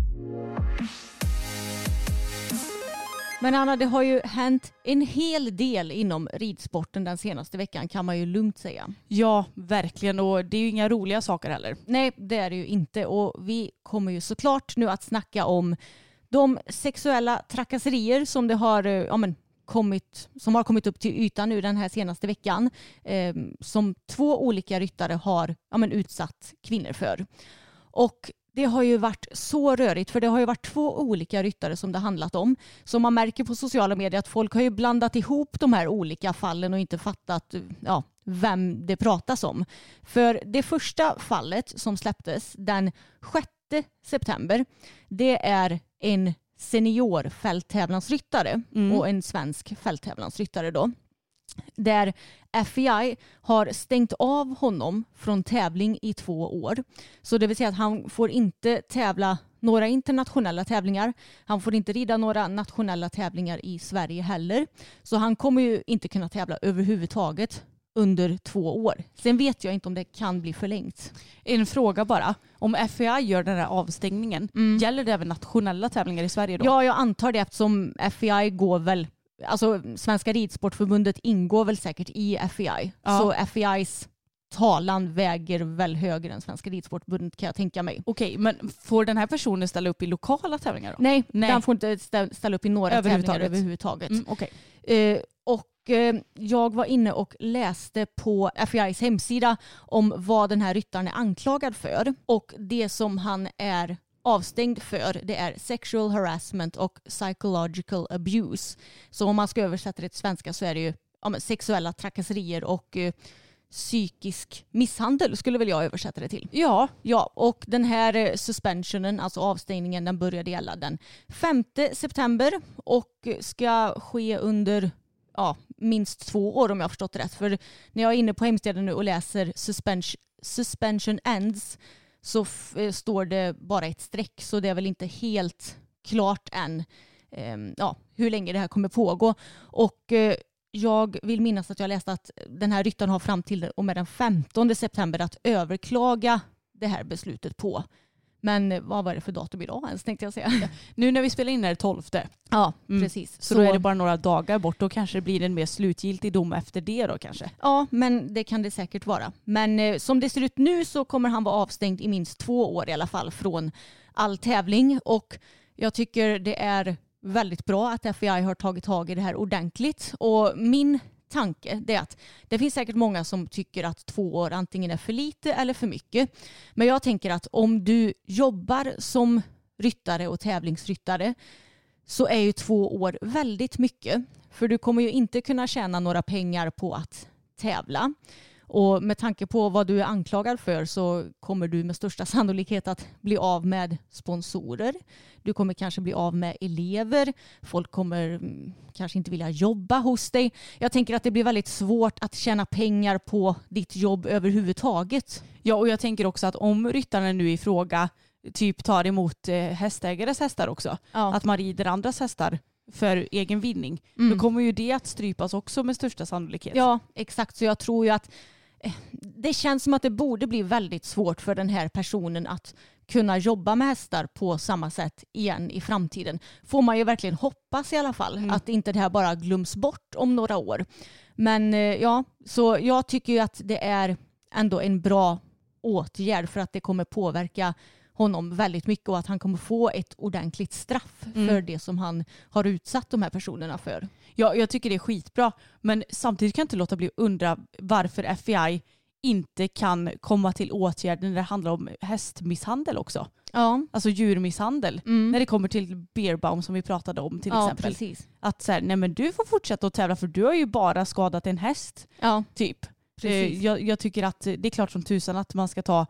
Men Anna, det har ju hänt en hel del inom ridsporten den senaste veckan kan man ju lugnt säga. Ja, verkligen. Och det är ju inga roliga saker heller. Nej, det är det ju inte. Och vi kommer ju såklart nu att snacka om de sexuella trakasserier som det har, eh, ja, men, kommit, som har kommit upp till ytan nu den här senaste veckan. Eh, som två olika ryttare har ja, men, utsatt kvinnor för. Och det har ju varit så rörigt för det har ju varit två olika ryttare som det handlat om. Så man märker på sociala medier att folk har ju blandat ihop de här olika fallen och inte fattat ja, vem det pratas om. För det första fallet som släpptes den 6 september det är en senior fälttävlansryttare Mm. och en svensk fälttävlansryttare då där FEI har stängt av honom från tävling i två år. Så det vill säga att han får inte tävla några internationella tävlingar. Han får inte rida några nationella tävlingar i Sverige heller. Så han kommer ju inte kunna tävla överhuvudtaget under två år. Sen vet jag inte om det kan bli förlängt. En fråga bara. Om FEI gör den här avstängningen, gäller det även nationella tävlingar i Sverige då? Ja, jag antar det eftersom FEI går väl Alltså Svenska Ridsportförbundet ingår väl säkert i FEI. Ja. Så FEIs talan väger väl högre än Svenska Ridsportförbundet kan jag tänka mig. Okej, men får den här personen ställa upp i lokala tävlingar då? Nej, Nej. den får inte stä- ställa upp i några Överhuvudtaget. tävlingar överhuvudtaget. Mm, okej. Eh, och eh, jag var inne och läste på FEIs hemsida om vad den här ryttaren är anklagad för. Och det som han är avstängd för det är sexual harassment och psychological abuse. Så om man ska översätta det till svenska så är det ju ja, sexuella trakasserier och eh, psykisk misshandel skulle väl jag översätta det till. Ja, Ja, och den här eh, suspensionen, alltså avstängningen, den började gälla den 5 september och ska ske under ja, minst två år om jag har förstått det rätt. För när jag är inne på hemsidan nu och läser suspension, suspension ends så f- eh, står det bara ett streck så det är väl inte helt klart än ehm, ja, hur länge det här kommer pågå. Och eh, jag vill minnas att jag läste att den här ryttaren har fram till och med den 15 september att överklaga det här beslutet på. Men vad var det för datum idag ens tänkte jag säga. nu när vi spelar in är det 12. Ja, Mm. precis. Så, då är det bara några dagar bort. Då kanske det blir en mer slutgiltig dom efter det då kanske. Ja, men det kan det säkert vara. Men eh, som det ser ut nu så kommer han vara avstängd i minst två år i alla fall från all tävling. Och jag tycker det är väldigt bra att FEI har tagit tag i det här ordentligt. Och min tanke det är att det finns säkert många som tycker att två år antingen är för lite eller för mycket. Men jag tänker att om du jobbar som ryttare och tävlingsryttare så är ju två år väldigt mycket. För du kommer ju inte kunna tjäna några pengar på att tävla. Och med tanke på vad du är anklagad för så kommer du med största sannolikhet att bli av med sponsorer. Du kommer kanske bli av med elever. Folk kommer mm, kanske inte vilja jobba hos dig. Jag tänker att det blir väldigt svårt att tjäna pengar på ditt jobb överhuvudtaget. Ja, och jag tänker också att om ryttaren nu i fråga typ tar emot eh, hästägares hästar också, Ja. att man rider andras hästar för egen vinning, Mm. då kommer ju det att strypas också med största sannolikhet. Ja, exakt. Så jag tror ju att det känns som att det borde bli väldigt svårt för den här personen att kunna jobba med hästar på samma sätt igen i framtiden. Får man ju verkligen hoppas i alla fall Mm. att inte det här bara glöms bort om några år. Men eh, ja, så jag tycker ju att det är ändå en bra åtgärd för att det kommer påverka honom väldigt mycket och att han kommer få ett ordentligt straff Mm. för det som han har utsatt de här personerna för. Ja, jag tycker det är skitbra. Men samtidigt kan jag inte låta bli att undra varför FBI inte kan komma till åtgärder när det handlar om hästmisshandel också. Ja, Alltså djurmisshandel. mm. När det kommer till Beerbaum som vi pratade om till ja exempel. precis. Att så här, nej men du får fortsätta att tävla för du har ju bara skadat en häst. Ja, Typ. Precis. Eh, Jag, jag tycker att det är klart som tusan att man ska ta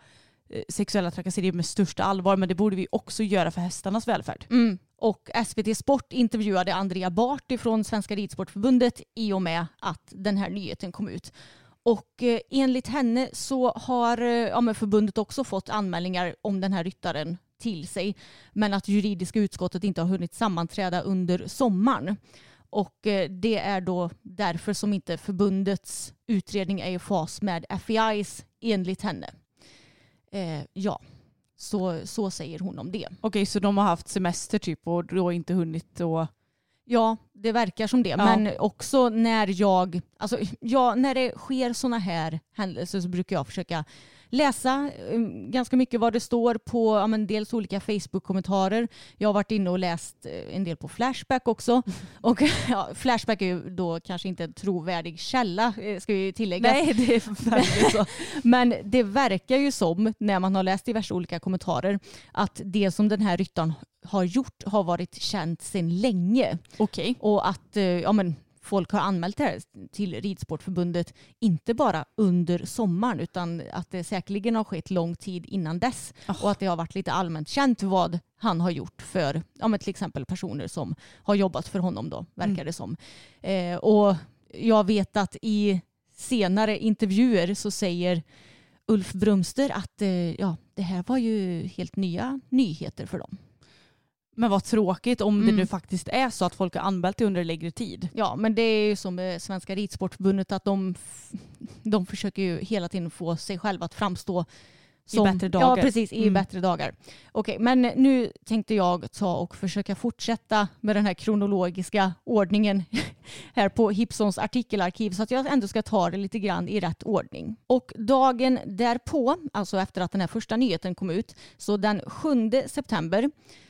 sexuella trakasserier med största allvar men det borde vi också göra för hästarnas välfärd. Mm. Och SVT Sport intervjuade Andrea Bart från Svenska Ridsportförbundet i och med att den här nyheten kom ut. Och eh, enligt henne så har eh, ja, förbundet också fått anmälningar om den här ryttaren till sig. Men att juridiska utskottet inte har hunnit sammanträda under sommaren. Och eh, det är då därför som inte förbundets utredning är i fas med FEIs enligt henne. Eh, ja, så, så säger hon om det. Okej så de har haft semester typ och då inte hunnit och Ja, det verkar som det. Ja. Men också när jag, alltså, ja, när det sker sådana här händelser så brukar jag försöka läsa eh, ganska mycket vad det står på ja, men dels olika Facebook-kommentarer. Jag har varit inne och läst eh, en del på Flashback också. Och ja, Flashback är ju då kanske inte en trovärdig källa, eh, ska vi tillägga. Nej det är verkligen så. Men det verkar ju som, när man har läst diverse olika kommentarer, att det som den här ryttaren har gjort har varit känt sedan länge. Okej. Och att eh, ja, men, folk har anmält det här till Ridsportförbundet inte bara under sommaren utan att det säkerligen har skett lång tid innan dess. Oh. Och att det har varit lite allmänt känt vad han har gjort för ja, men till exempel personer som har jobbat för honom då, verkar Mm. det som. Eh, och jag vet att i senare intervjuer så säger Ulf Brumster att eh, ja, det här var ju helt nya nyheter för dem. Men vad tråkigt om det Mm. nu faktiskt är så att folk har anmält det under längre tid. Ja, men det är ju som med Svenska Ridsportförbundet att de, de försöker ju hela tiden få sig själva att framstå som, bättre dagar. Ja, precis. I Mm. bättre dagar. Okej, men nu tänkte jag ta och försöka fortsätta med den här kronologiska ordningen här på Hipsons artikelarkiv så att jag ändå ska ta det lite grann i rätt ordning. Och dagen därpå, alltså efter att den här första nyheten kom ut, så den 7 september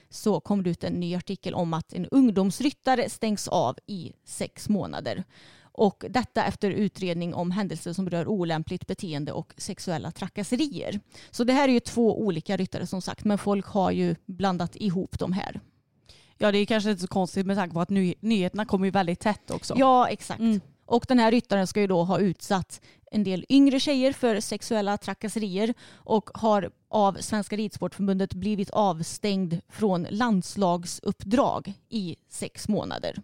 så kom det ut en ny artikel om att en ungdomsryttare stängs av i sex månader. Och detta efter utredning om händelser som rör olämpligt beteende och sexuella trakasserier. Så det här är ju två olika ryttare som sagt, men folk har ju blandat ihop de här. Ja det är kanske inte så konstigt med tanke på att ny nyheterna kommer ju väldigt tätt också. Ja, exakt. Mm. Och den här ryttaren ska ju då ha utsatt en del yngre tjejer för sexuella trakasserier och har av Svenska Ridsportförbundet blivit avstängd från landslagsuppdrag i sex månader.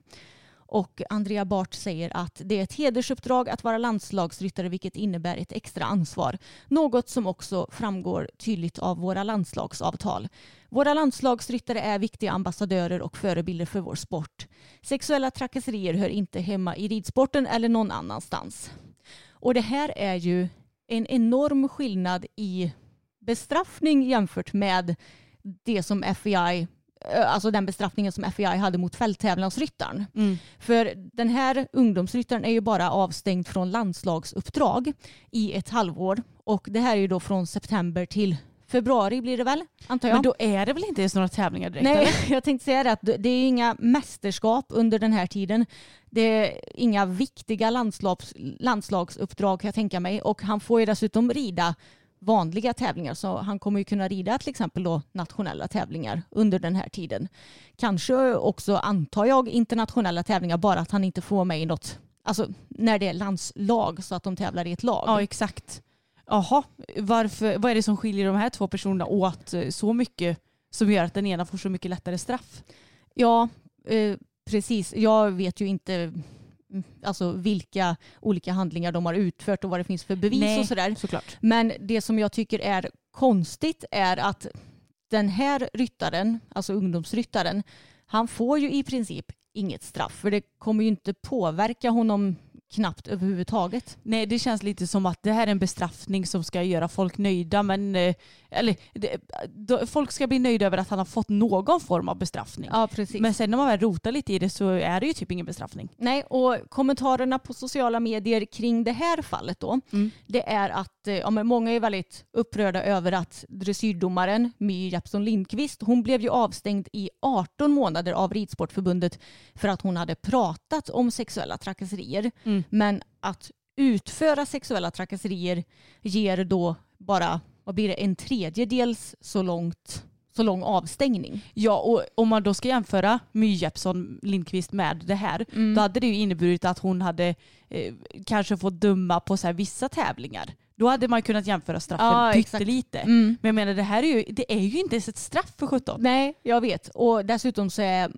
Och Andrea Bart säger att det är ett hedersuppdrag att vara landslagsryttare vilket innebär ett extra ansvar. Något som också framgår tydligt av våra landslagsavtal. Våra landslagsryttare är viktiga ambassadörer och förebilder för vår sport. Sexuella trakasserier hör inte hemma i ridsporten eller någon annanstans. Och det här är ju en enorm skillnad i bestraffning jämfört med det som eh, alltså den bestraffningen som FEI hade mot fälttävlansryttaren. Mm. För den här ungdomsryttaren är ju bara avstängd från landslagsuppdrag i ett halvår och det här är ju då från september till februari blir det väl, antar jag. Men då är det väl inte ens några tävlingar direkt? Nej, eller? jag tänkte säga det att det är inga mästerskap under den här tiden. Det är inga viktiga landslags, landslagsuppdrag kan jag tänka mig och han får ju dessutom rida vanliga tävlingar så han kommer ju kunna rida till exempel då nationella tävlingar under den här tiden. Kanske också antar jag internationella tävlingar bara att han inte får med i något Alltså när det är landslag så att de tävlar i ett lag. Ja exakt. Jaha, varför, vad är det som skiljer de här två personerna åt eh, så mycket som gör att den ena får så mycket lättare straff? Ja, eh, precis. Jag vet ju inte mm, alltså, vilka olika handlingar de har utfört och vad det finns för bevis Nej. och sådär. Såklart. Men det som jag tycker är konstigt är att den här ryttaren, alltså ungdomsryttaren, han får ju i princip inget straff för det kommer ju inte påverka honom knappt överhuvudtaget. Nej det känns lite som att det här är en bestraffning som ska göra folk nöjda men eh, eller det, då, folk ska bli nöjda över att han har fått någon form av bestraffning. Ja, precis. Men sen när man väl rotar lite i det så är det ju typ ingen bestraffning. Nej, och kommentarerna på sociala medier kring det här fallet då, Mm. det är att eh, ja, men många är väldigt upprörda över att dressyrdomaren My Jeppsson Lindqvist, hon blev ju avstängd i 18 månader av Ridsportförbundet för att hon hade pratat om sexuella trakasserier. Mm. Men att utföra sexuella trakasserier ger då bara, vad blir det, en tredjedels så långt så lång avstängning. Ja och om man då ska jämföra My Jeppsson Lindqvist med det här Mm. då hade det ju inneburit att hon hade eh, kanske fått döma på så vissa tävlingar. Då hade man kunnat jämföra straffen Ja, pyttelite. Mm. Men jag menar det här är ju, det är ju inte ens ett straff för 17. Nej, jag vet. Och dessutom så är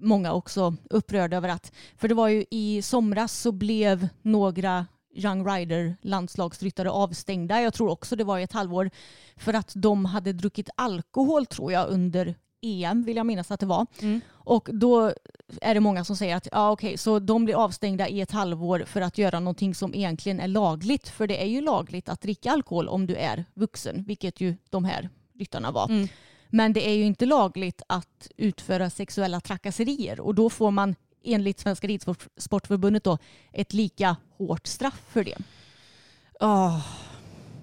många också upprörda över att, för det var ju i somras så blev några Young Rider landslagsryttare avstängda. Jag tror också det var i ett halvår för att de hade druckit alkohol tror jag under EM vill jag minnas att det var. Mm. Och då är det många som säger att ja, okej, så de blir avstängda i ett halvår för att göra någonting som egentligen är lagligt. För det är ju lagligt att dricka alkohol om du är vuxen, vilket ju de här ryttarna var. Mm. Men det är ju inte lagligt att utföra sexuella trakasserier och då får man enligt Svenska Ridsportförbundet då ett lika hårt straff för det. Åh,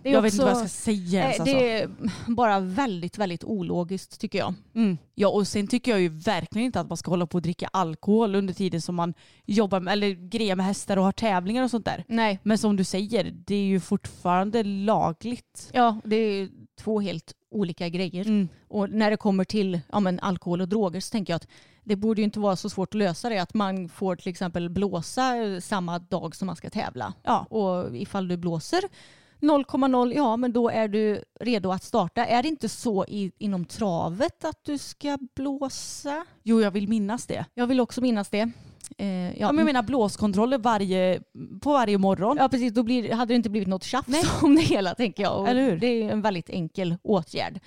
det är jag vet inte också- vad jag ska säga ens alltså. Det är bara väldigt, väldigt ologiskt tycker jag. Mm. Ja och sen tycker jag ju verkligen inte att man ska hålla på och dricka alkohol under tiden som man jobbar med, eller grejer med hästar och har tävlingar och sånt där. Nej. Men som du säger, det är ju fortfarande lagligt. Ja, det är två helt olika grejer. Mm. Och när det kommer till ja, men alkohol och droger så tänker jag att det borde ju inte vara så svårt att lösa det. Att man får till exempel blåsa eh, samma dag som man ska tävla. Ja. Och ifall du blåser 0,0, ja men då är du redo att starta. Är det inte så i, inom travet att du ska blåsa? Jo jag vill minnas det. Jag vill också minnas det. Eh, ja, men jag menar blåskontroller varje, på varje morgon. Ja precis, då blir, hade det inte blivit något tjafs om det hela tänker jag. Och Eller hur? Det är en väldigt enkel åtgärd.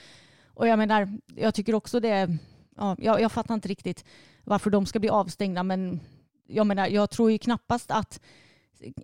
Och jag menar, jag tycker också det, ja, jag, jag fattar inte riktigt varför de ska bli avstängda men jag menar, jag tror ju knappast att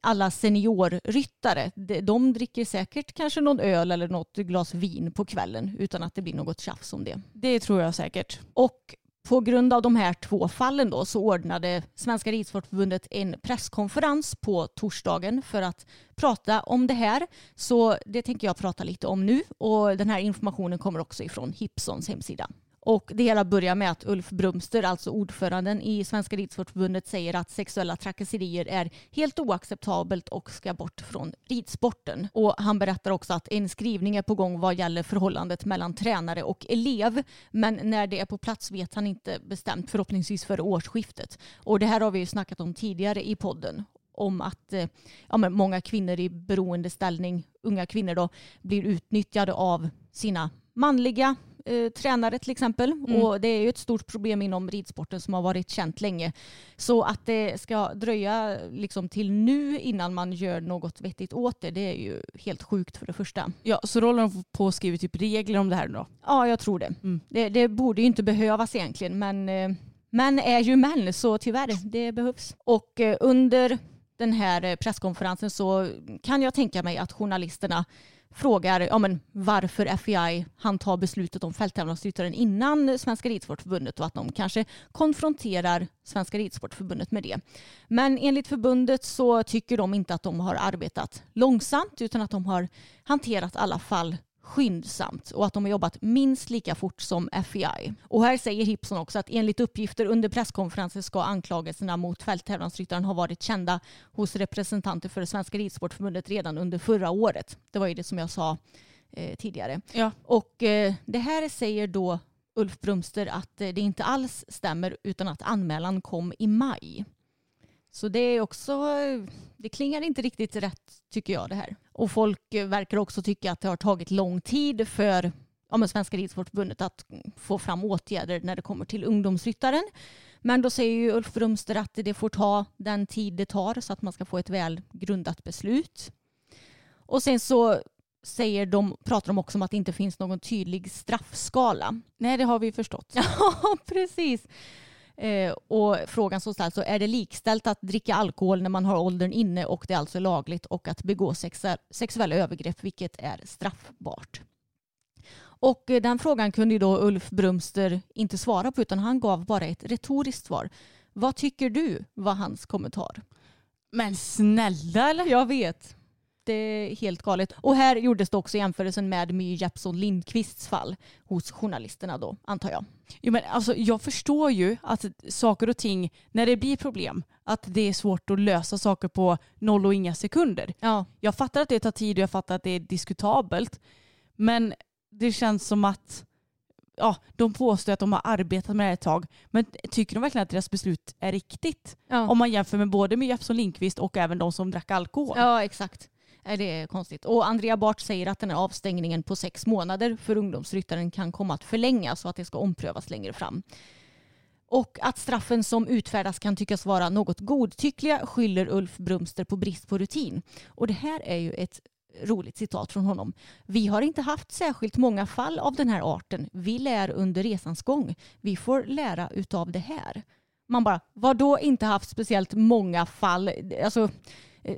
alla seniorryttare, de dricker säkert kanske någon öl eller något glas vin på kvällen utan att det blir något tjafs om det. Det tror jag säkert. Och på grund av de här två fallen då så ordnade Svenska Ridsportförbundet en presskonferens på torsdagen för att prata om det här. Så det tänker jag prata lite om nu och den här informationen kommer också ifrån Hipsons hemsida. Och det hela börjar med att Ulf Brumster, alltså ordföranden i Svenska Ridsportförbundet, säger att sexuella trakasserier är helt oacceptabelt och ska bort från ridsporten. Och han berättar också att en skrivning är på gång vad gäller förhållandet mellan tränare och elev. Men när det är på plats vet han inte bestämt, förhoppningsvis före årsskiftet. Och det här har vi ju snackat om tidigare i podden om att eh, ja, men många kvinnor i beroendeställning, unga kvinnor då, blir utnyttjade av sina manliga eh, tränare till exempel. Mm. Och det är ju ett stort problem inom ridsporten som har varit känt länge. Så att det ska dröja liksom till nu innan man gör något vettigt åt det, det är ju helt sjukt för det första. Ja, så då håller de på att skriva typ regler om det här då? Ja, jag tror det. Mm. Det, det, borde ju inte behövas egentligen, men eh, män är ju män, så tyvärr, det behövs. Och eh, under den här eh, presskonferensen så kan jag tänka mig att journalisterna frågar ja, men varför FEI han tar beslutet om fälttävlansryttaren innan Svenska Ridsportförbundet och att de kanske konfronterar Svenska Ridsportförbundet med det. Men enligt förbundet så tycker de inte att de har arbetat långsamt utan att de har hanterat alla fall skyndsamt och att de har jobbat minst lika fort som FEI. Och här säger Hipson också att enligt uppgifter under presskonferensen ska anklagelserna mot fälttävlansryttaren ha varit kända hos representanter för det Svenska Ridsportförbundet redan under förra året. Det var ju det som jag sa eh, tidigare. Ja. Och eh, det här säger då Ulf Brumster att eh, det inte alls stämmer utan att anmälan kom i maj. Så det är också, det klingar inte riktigt rätt tycker jag det här. Och folk verkar också tycka att det har tagit lång tid för ja, Svenska Ridsportförbundet att få fram åtgärder när det kommer till ungdomsryttaren. Men då säger ju Ulf Brumster att det får ta den tid det tar så att man ska få ett väl grundat beslut. Och sen så säger de, pratar de också om att det inte finns någon tydlig straffskala. Nej, det har vi förstått. Ja, precis. Eh, och frågan som ställs så är det likställt att dricka alkohol när man har åldern inne och det är alltså lagligt och att begå sexuella övergrepp vilket är straffbart. Och eh, den frågan kunde ju då Ulf Brumster inte svara på utan han gav bara ett retoriskt svar. Vad tycker du var hans kommentar? Men snälla eller? Jag vet är helt galet. Och här gjordes det också jämförelsen med My Jeppsson Lindqvists fall hos journalisterna då, antar jag. Jo, men alltså, jag förstår ju att saker och ting, när det blir problem, att det är svårt att lösa saker på noll och inga sekunder. Ja. Jag fattar att det tar tid och jag fattar att det är diskutabelt. Men det känns som att ja, de påstår att de har arbetat med det här ett tag. Men tycker de verkligen att deras beslut är riktigt? Ja. Om man jämför med både med Jeppsson Lindqvist och även de som drack alkohol. Ja, exakt. Det är konstigt. Och Andrea Bart säger att den här avstängningen på sex månader för ungdomsryttaren kan komma att förlängas och att det ska omprövas längre fram. Och att straffen som utfärdas kan tyckas vara något godtyckliga skyller Ulf Brumster på brist på rutin. Och det här är ju ett roligt citat från honom. Vi har inte haft särskilt många fall av den här arten. Vi lär under resans gång. Vi får lära utav det här. Man bara, vad då inte haft speciellt många fall? Alltså,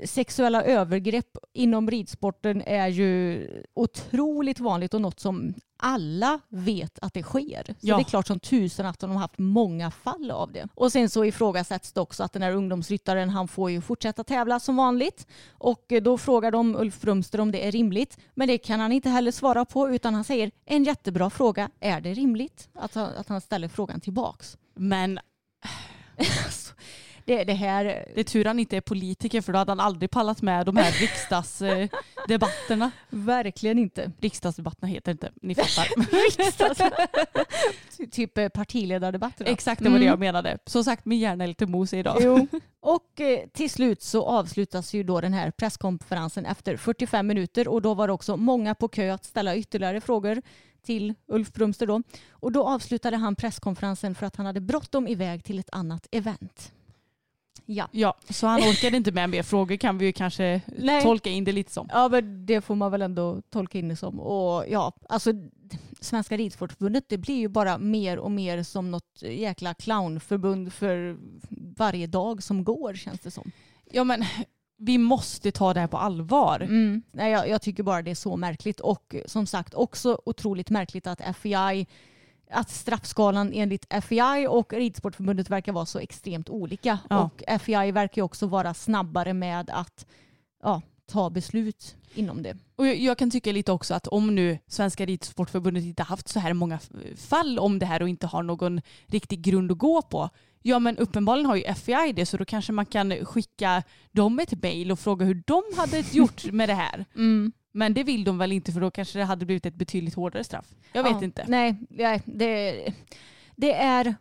sexuella övergrepp inom ridsporten är ju otroligt vanligt och något som alla vet att det sker. Så ja. det är klart som tusen att de har haft många fall av det. Och sen så ifrågasätts det också att den här ungdomsryttaren han får ju fortsätta tävla som vanligt. Och eh, då frågar de Ulf Brumster om det är rimligt. Men det kan han inte heller svara på utan han säger en jättebra fråga. Är det rimligt? Att, att han ställer frågan tillbaks. Men det, det här... Det är tur han inte är politiker för då hade han aldrig pallat med de här riksdagsdebatterna. Verkligen inte. Riksdagsdebatterna heter inte, ni fattar. Riksdags... typ eh, partiledardebatterna. Exakt, det var mm. det jag menade. Som sagt, min hjärna är lite mosig idag. Jo. Och eh, till slut så avslutas ju då den här presskonferensen efter 45 minuter och då var det också många på kö att ställa ytterligare frågor till Ulf Brumster då. Och då avslutade han presskonferensen för att han hade bråttom iväg till ett annat event. Ja. ja, så han orkade inte med mer frågor kan vi ju kanske Nej. tolka in det lite som. Ja, men det får man väl ändå tolka in det som. Och ja, alltså Svenska Ridsportförbundet det blir ju bara mer och mer som något jäkla clownförbund för varje dag som går känns det som. Ja, men vi måste ta det här på allvar. Mm. Nej, jag, jag, tycker bara det är så märkligt och som sagt också otroligt märkligt att FEI att straffskalan enligt FEI och Ridsportförbundet verkar vara så extremt olika. Ja. Och FEI verkar också vara snabbare med att ja, ta beslut inom det. Och jag, jag kan tycka lite också att om nu Svenska Ridsportförbundet inte haft så här många fall om det här och inte har någon riktig grund att gå på. Ja men uppenbarligen har ju FEI det så då kanske man kan skicka dem ett mejl och fråga hur de hade gjort med det här. Men det vill de väl inte för då kanske det hade blivit ett betydligt hårdare straff. Jag vet Ja, inte. Nej, nej det, det är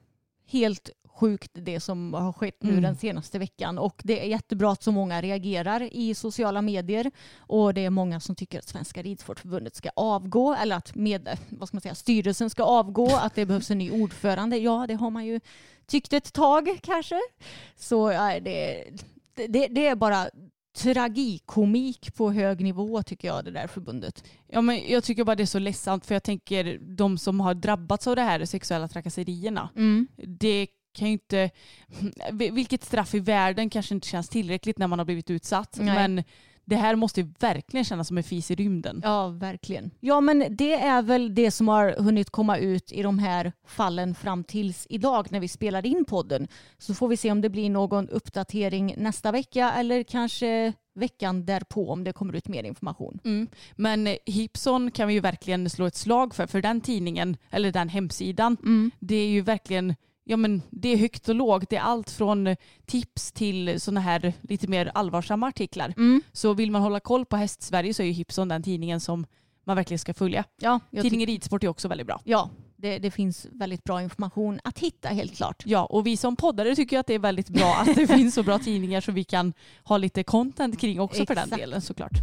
helt sjukt det som har skett nu Mm. den senaste veckan och det är jättebra att så många reagerar i sociala medier och det är många som tycker att Svenska Ridsportförbundet ska avgå eller att med, vad ska man säga, styrelsen ska avgå, att det behövs en ny ordförande. Ja, det har man ju tyckt ett tag kanske. Så ja, det, det, det är bara tragikomik på hög nivå tycker jag det där förbundet. Ja, men jag tycker bara det är så ledsamt för jag tänker de som har drabbats av det här sexuella trakasserierna. Det kan ju inte, vilket straff i världen kanske inte känns tillräckligt när man har blivit utsatt. Nej. Men det här måste ju verkligen kännas som en fis i rymden. Ja, verkligen. Ja, men det är väl det som har hunnit komma ut i de här fallen fram tills idag när vi spelar in podden. Så får vi se om det blir någon uppdatering nästa vecka eller kanske veckan därpå om det kommer ut mer information. Mm. Men Hipson kan vi ju verkligen slå ett slag för, för den tidningen, eller den hemsidan, det är ju verkligen Ja men det är högt och lågt. Det är allt från tips till sådana här lite mer allvarsamma artiklar. Så vill man hålla koll på Hästsverige så är ju Hipson den tidningen som man verkligen ska följa. Ja, Tidningen Ridsport är också väldigt bra. ja det, det finns väldigt bra information att hitta helt klart. Ja, och vi som poddare tycker att det är väldigt bra att det finns så bra tidningar som vi kan ha lite content kring också för den Exakt. delen såklart.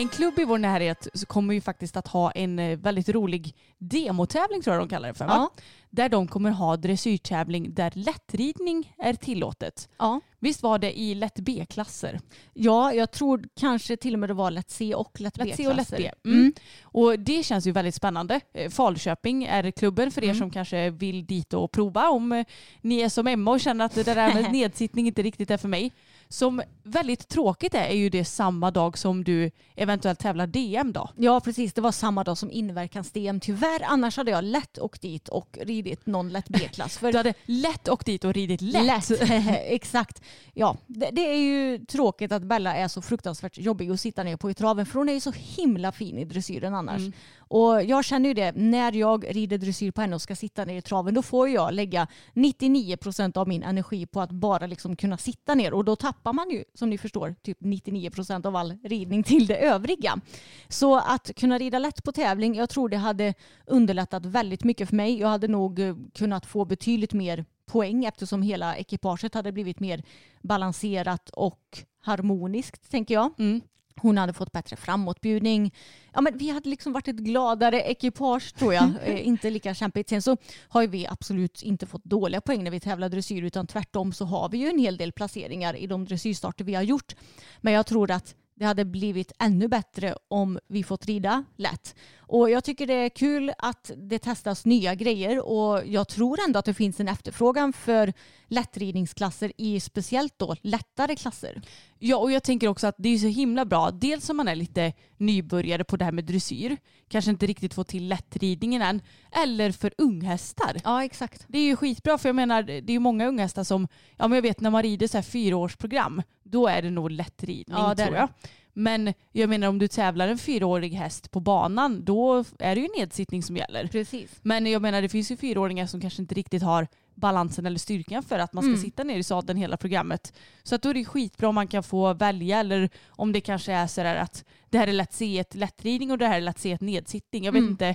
En klubb i vår närhet kommer ju faktiskt att ha en eh, väldigt rolig demotävling tror jag de kallar det för. Va? Ja. Där de kommer ha dressyrtävling där lättridning är tillåtet. Ja. Visst var det i lätt B-klasser? ja, jag tror kanske till och med det var lätt C och lätt Lätt C och lätt B-klasser. B. Mm. Och det känns ju väldigt spännande. Eh, Falköping är klubben för er Mm. som kanske vill dit och prova om eh, ni är som Emma och känner att det där med nedsittning inte riktigt är för mig. Som väldigt tråkigt är, är ju det samma dag som du eventuellt tävlar DM då. Ja precis, det var samma dag som inverkans-DM tyvärr. Annars hade jag lätt åkt dit och ridit någon lätt B-klass. För Du hade lätt åkt dit och ridit lätt. Lätt. Exakt. Ja, det, det är ju tråkigt att Bella är så fruktansvärt jobbig att sitta ner på i traven för hon är ju så himla fin i dressyren annars. Mm. Och jag känner ju det, när jag rider dressyr på henne och ska sitta ner i traven då får jag lägga 99 procent av min energi på att bara liksom kunna sitta ner och då tappar man ju som ni förstår typ 99 procent av all ridning till det övriga. Så att kunna rida lätt på tävling, jag tror det hade underlättat väldigt mycket för mig. Jag hade nog eh, kunnat få betydligt mer poäng eftersom hela ekipaget hade blivit mer balanserat och harmoniskt tänker jag. Mm. Hon hade fått bättre framåtbjudning. Ja, men vi hade liksom varit ett gladare ekipage tror jag. Eh, inte lika kämpigt. Sen så har ju vi absolut inte fått dåliga poäng när vi tävlar dressyr utan tvärtom så har vi ju en hel del placeringar i de dressyrstarter vi har gjort. Men jag tror att det hade blivit ännu bättre om vi fått rida lätt. Och jag tycker det är kul att det testas nya grejer och jag tror ändå att det finns en efterfrågan för lättridningsklasser i speciellt då lättare klasser. Ja, och jag tänker också att det är så himla bra. Dels om man är lite nybörjare på det här med dressyr, kanske inte riktigt fått till lättridningen än, eller för unghästar. Ja, exakt. Det är ju skitbra för jag menar det är ju många unghästar som, ja men jag vet när man rider så här fyraårsprogram, då är det nog lättridning Ja, tror jag. Men jag menar om du tävlar en fyraårig häst på banan, då är det ju nedsittning som gäller. Precis. Men jag menar det finns ju fyraåringar som kanske inte riktigt har balansen eller styrkan för att man ska Mm. sitta ner i sadeln hela programmet. Så att då är det skitbra om man kan få välja eller om det kanske är så där att det här är lätt C1 lättridning och det här är lätt C1 nedsittning. Jag vet Mm. inte.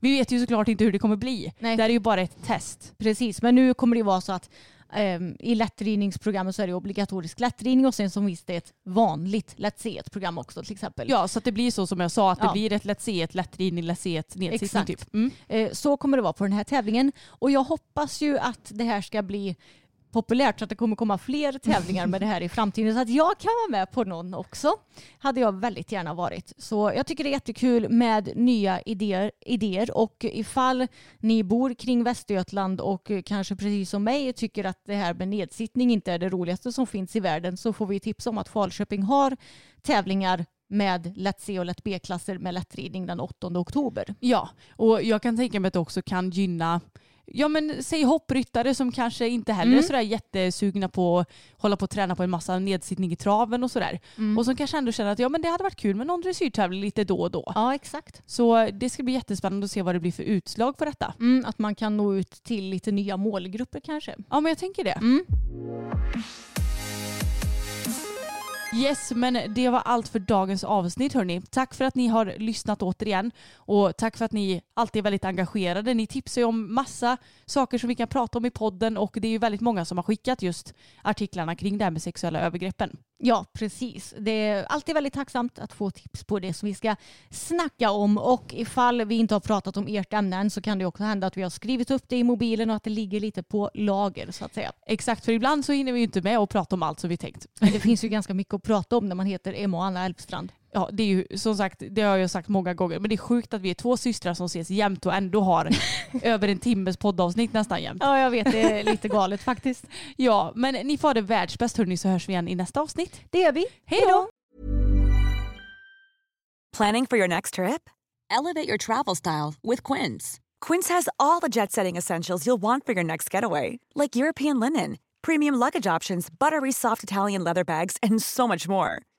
Vi vet ju såklart inte hur det kommer bli. Nej. Det här är ju bara ett test. Precis, men nu kommer det vara så att i lättridningsprogrammet så är det obligatorisk lättridning och sen som visst är ett vanligt lätt C1-program också till exempel. Ja, så att det blir så som jag sa, att det Ja. blir ett lätt C1 lättridning, lätt C1 nedsittning Exakt. typ. Mm. Eh, så kommer det vara på den här tävlingen och jag hoppas ju att det här ska bli populärt så att det kommer komma fler tävlingar med det här i framtiden så att jag kan vara med på någon också. Hade jag väldigt gärna varit. Så jag tycker det är jättekul med nya idéer, idéer och ifall ni bor kring Västergötland och kanske precis som mig tycker att det här med nedsittning inte är det roligaste som finns i världen så får vi tips om att Falköping har tävlingar med lätt C och lätt B-klasser med lättridning den 8 oktober. Ja, och jag kan tänka mig att det också kan gynna ja men säg hoppryttare som kanske inte heller Mm. är sådär jättesugna på att hålla på och träna på en massa nedsittning i traven och sådär. Mm. Och som kanske ändå känner att ja men det hade varit kul med någon dressyrtävling lite då och då. Ja, exakt. Så det ska bli jättespännande att se vad det blir för utslag på detta. Mm, att man kan nå ut till lite nya målgrupper kanske. Ja men jag tänker det. Yes, men det var allt för dagens avsnitt hörni. Tack för att ni har lyssnat återigen och tack för att ni alltid är väldigt engagerade. Ni tipsar ju om massa saker som vi kan prata om i podden och det är ju väldigt många som har skickat just artiklarna kring det här med sexuella övergreppen. Ja, precis. Det är alltid väldigt tacksamt att få tips på det som vi ska snacka om. Och ifall vi inte har pratat om ert ämne än så kan det också hända att vi har skrivit upp det i mobilen och att det ligger lite på lager så att säga. Exakt, för ibland så hinner vi ju inte med att prata om allt som vi tänkt. Men det finns ju ganska mycket att prata om när man heter Emma och Anna Elfstrand. Ja, det är ju som sagt, det har jag sagt många gånger, men det är sjukt att vi är två systrar som ses jämt och ändå har över en timmes poddavsnitt nästan jämt. Ja, jag vet. Det är lite galet faktiskt. Ja, men ni får det världsbäst hörni så hörs vi igen i nästa avsnitt. Det gör vi. Hej då! Planning for your next trip? Elevate your travel style with Quince. Quince has all the jet setting essentials you'll want for your next getaway, like European linen, premium luggage options, buttery soft Italian leather bags, and so much more.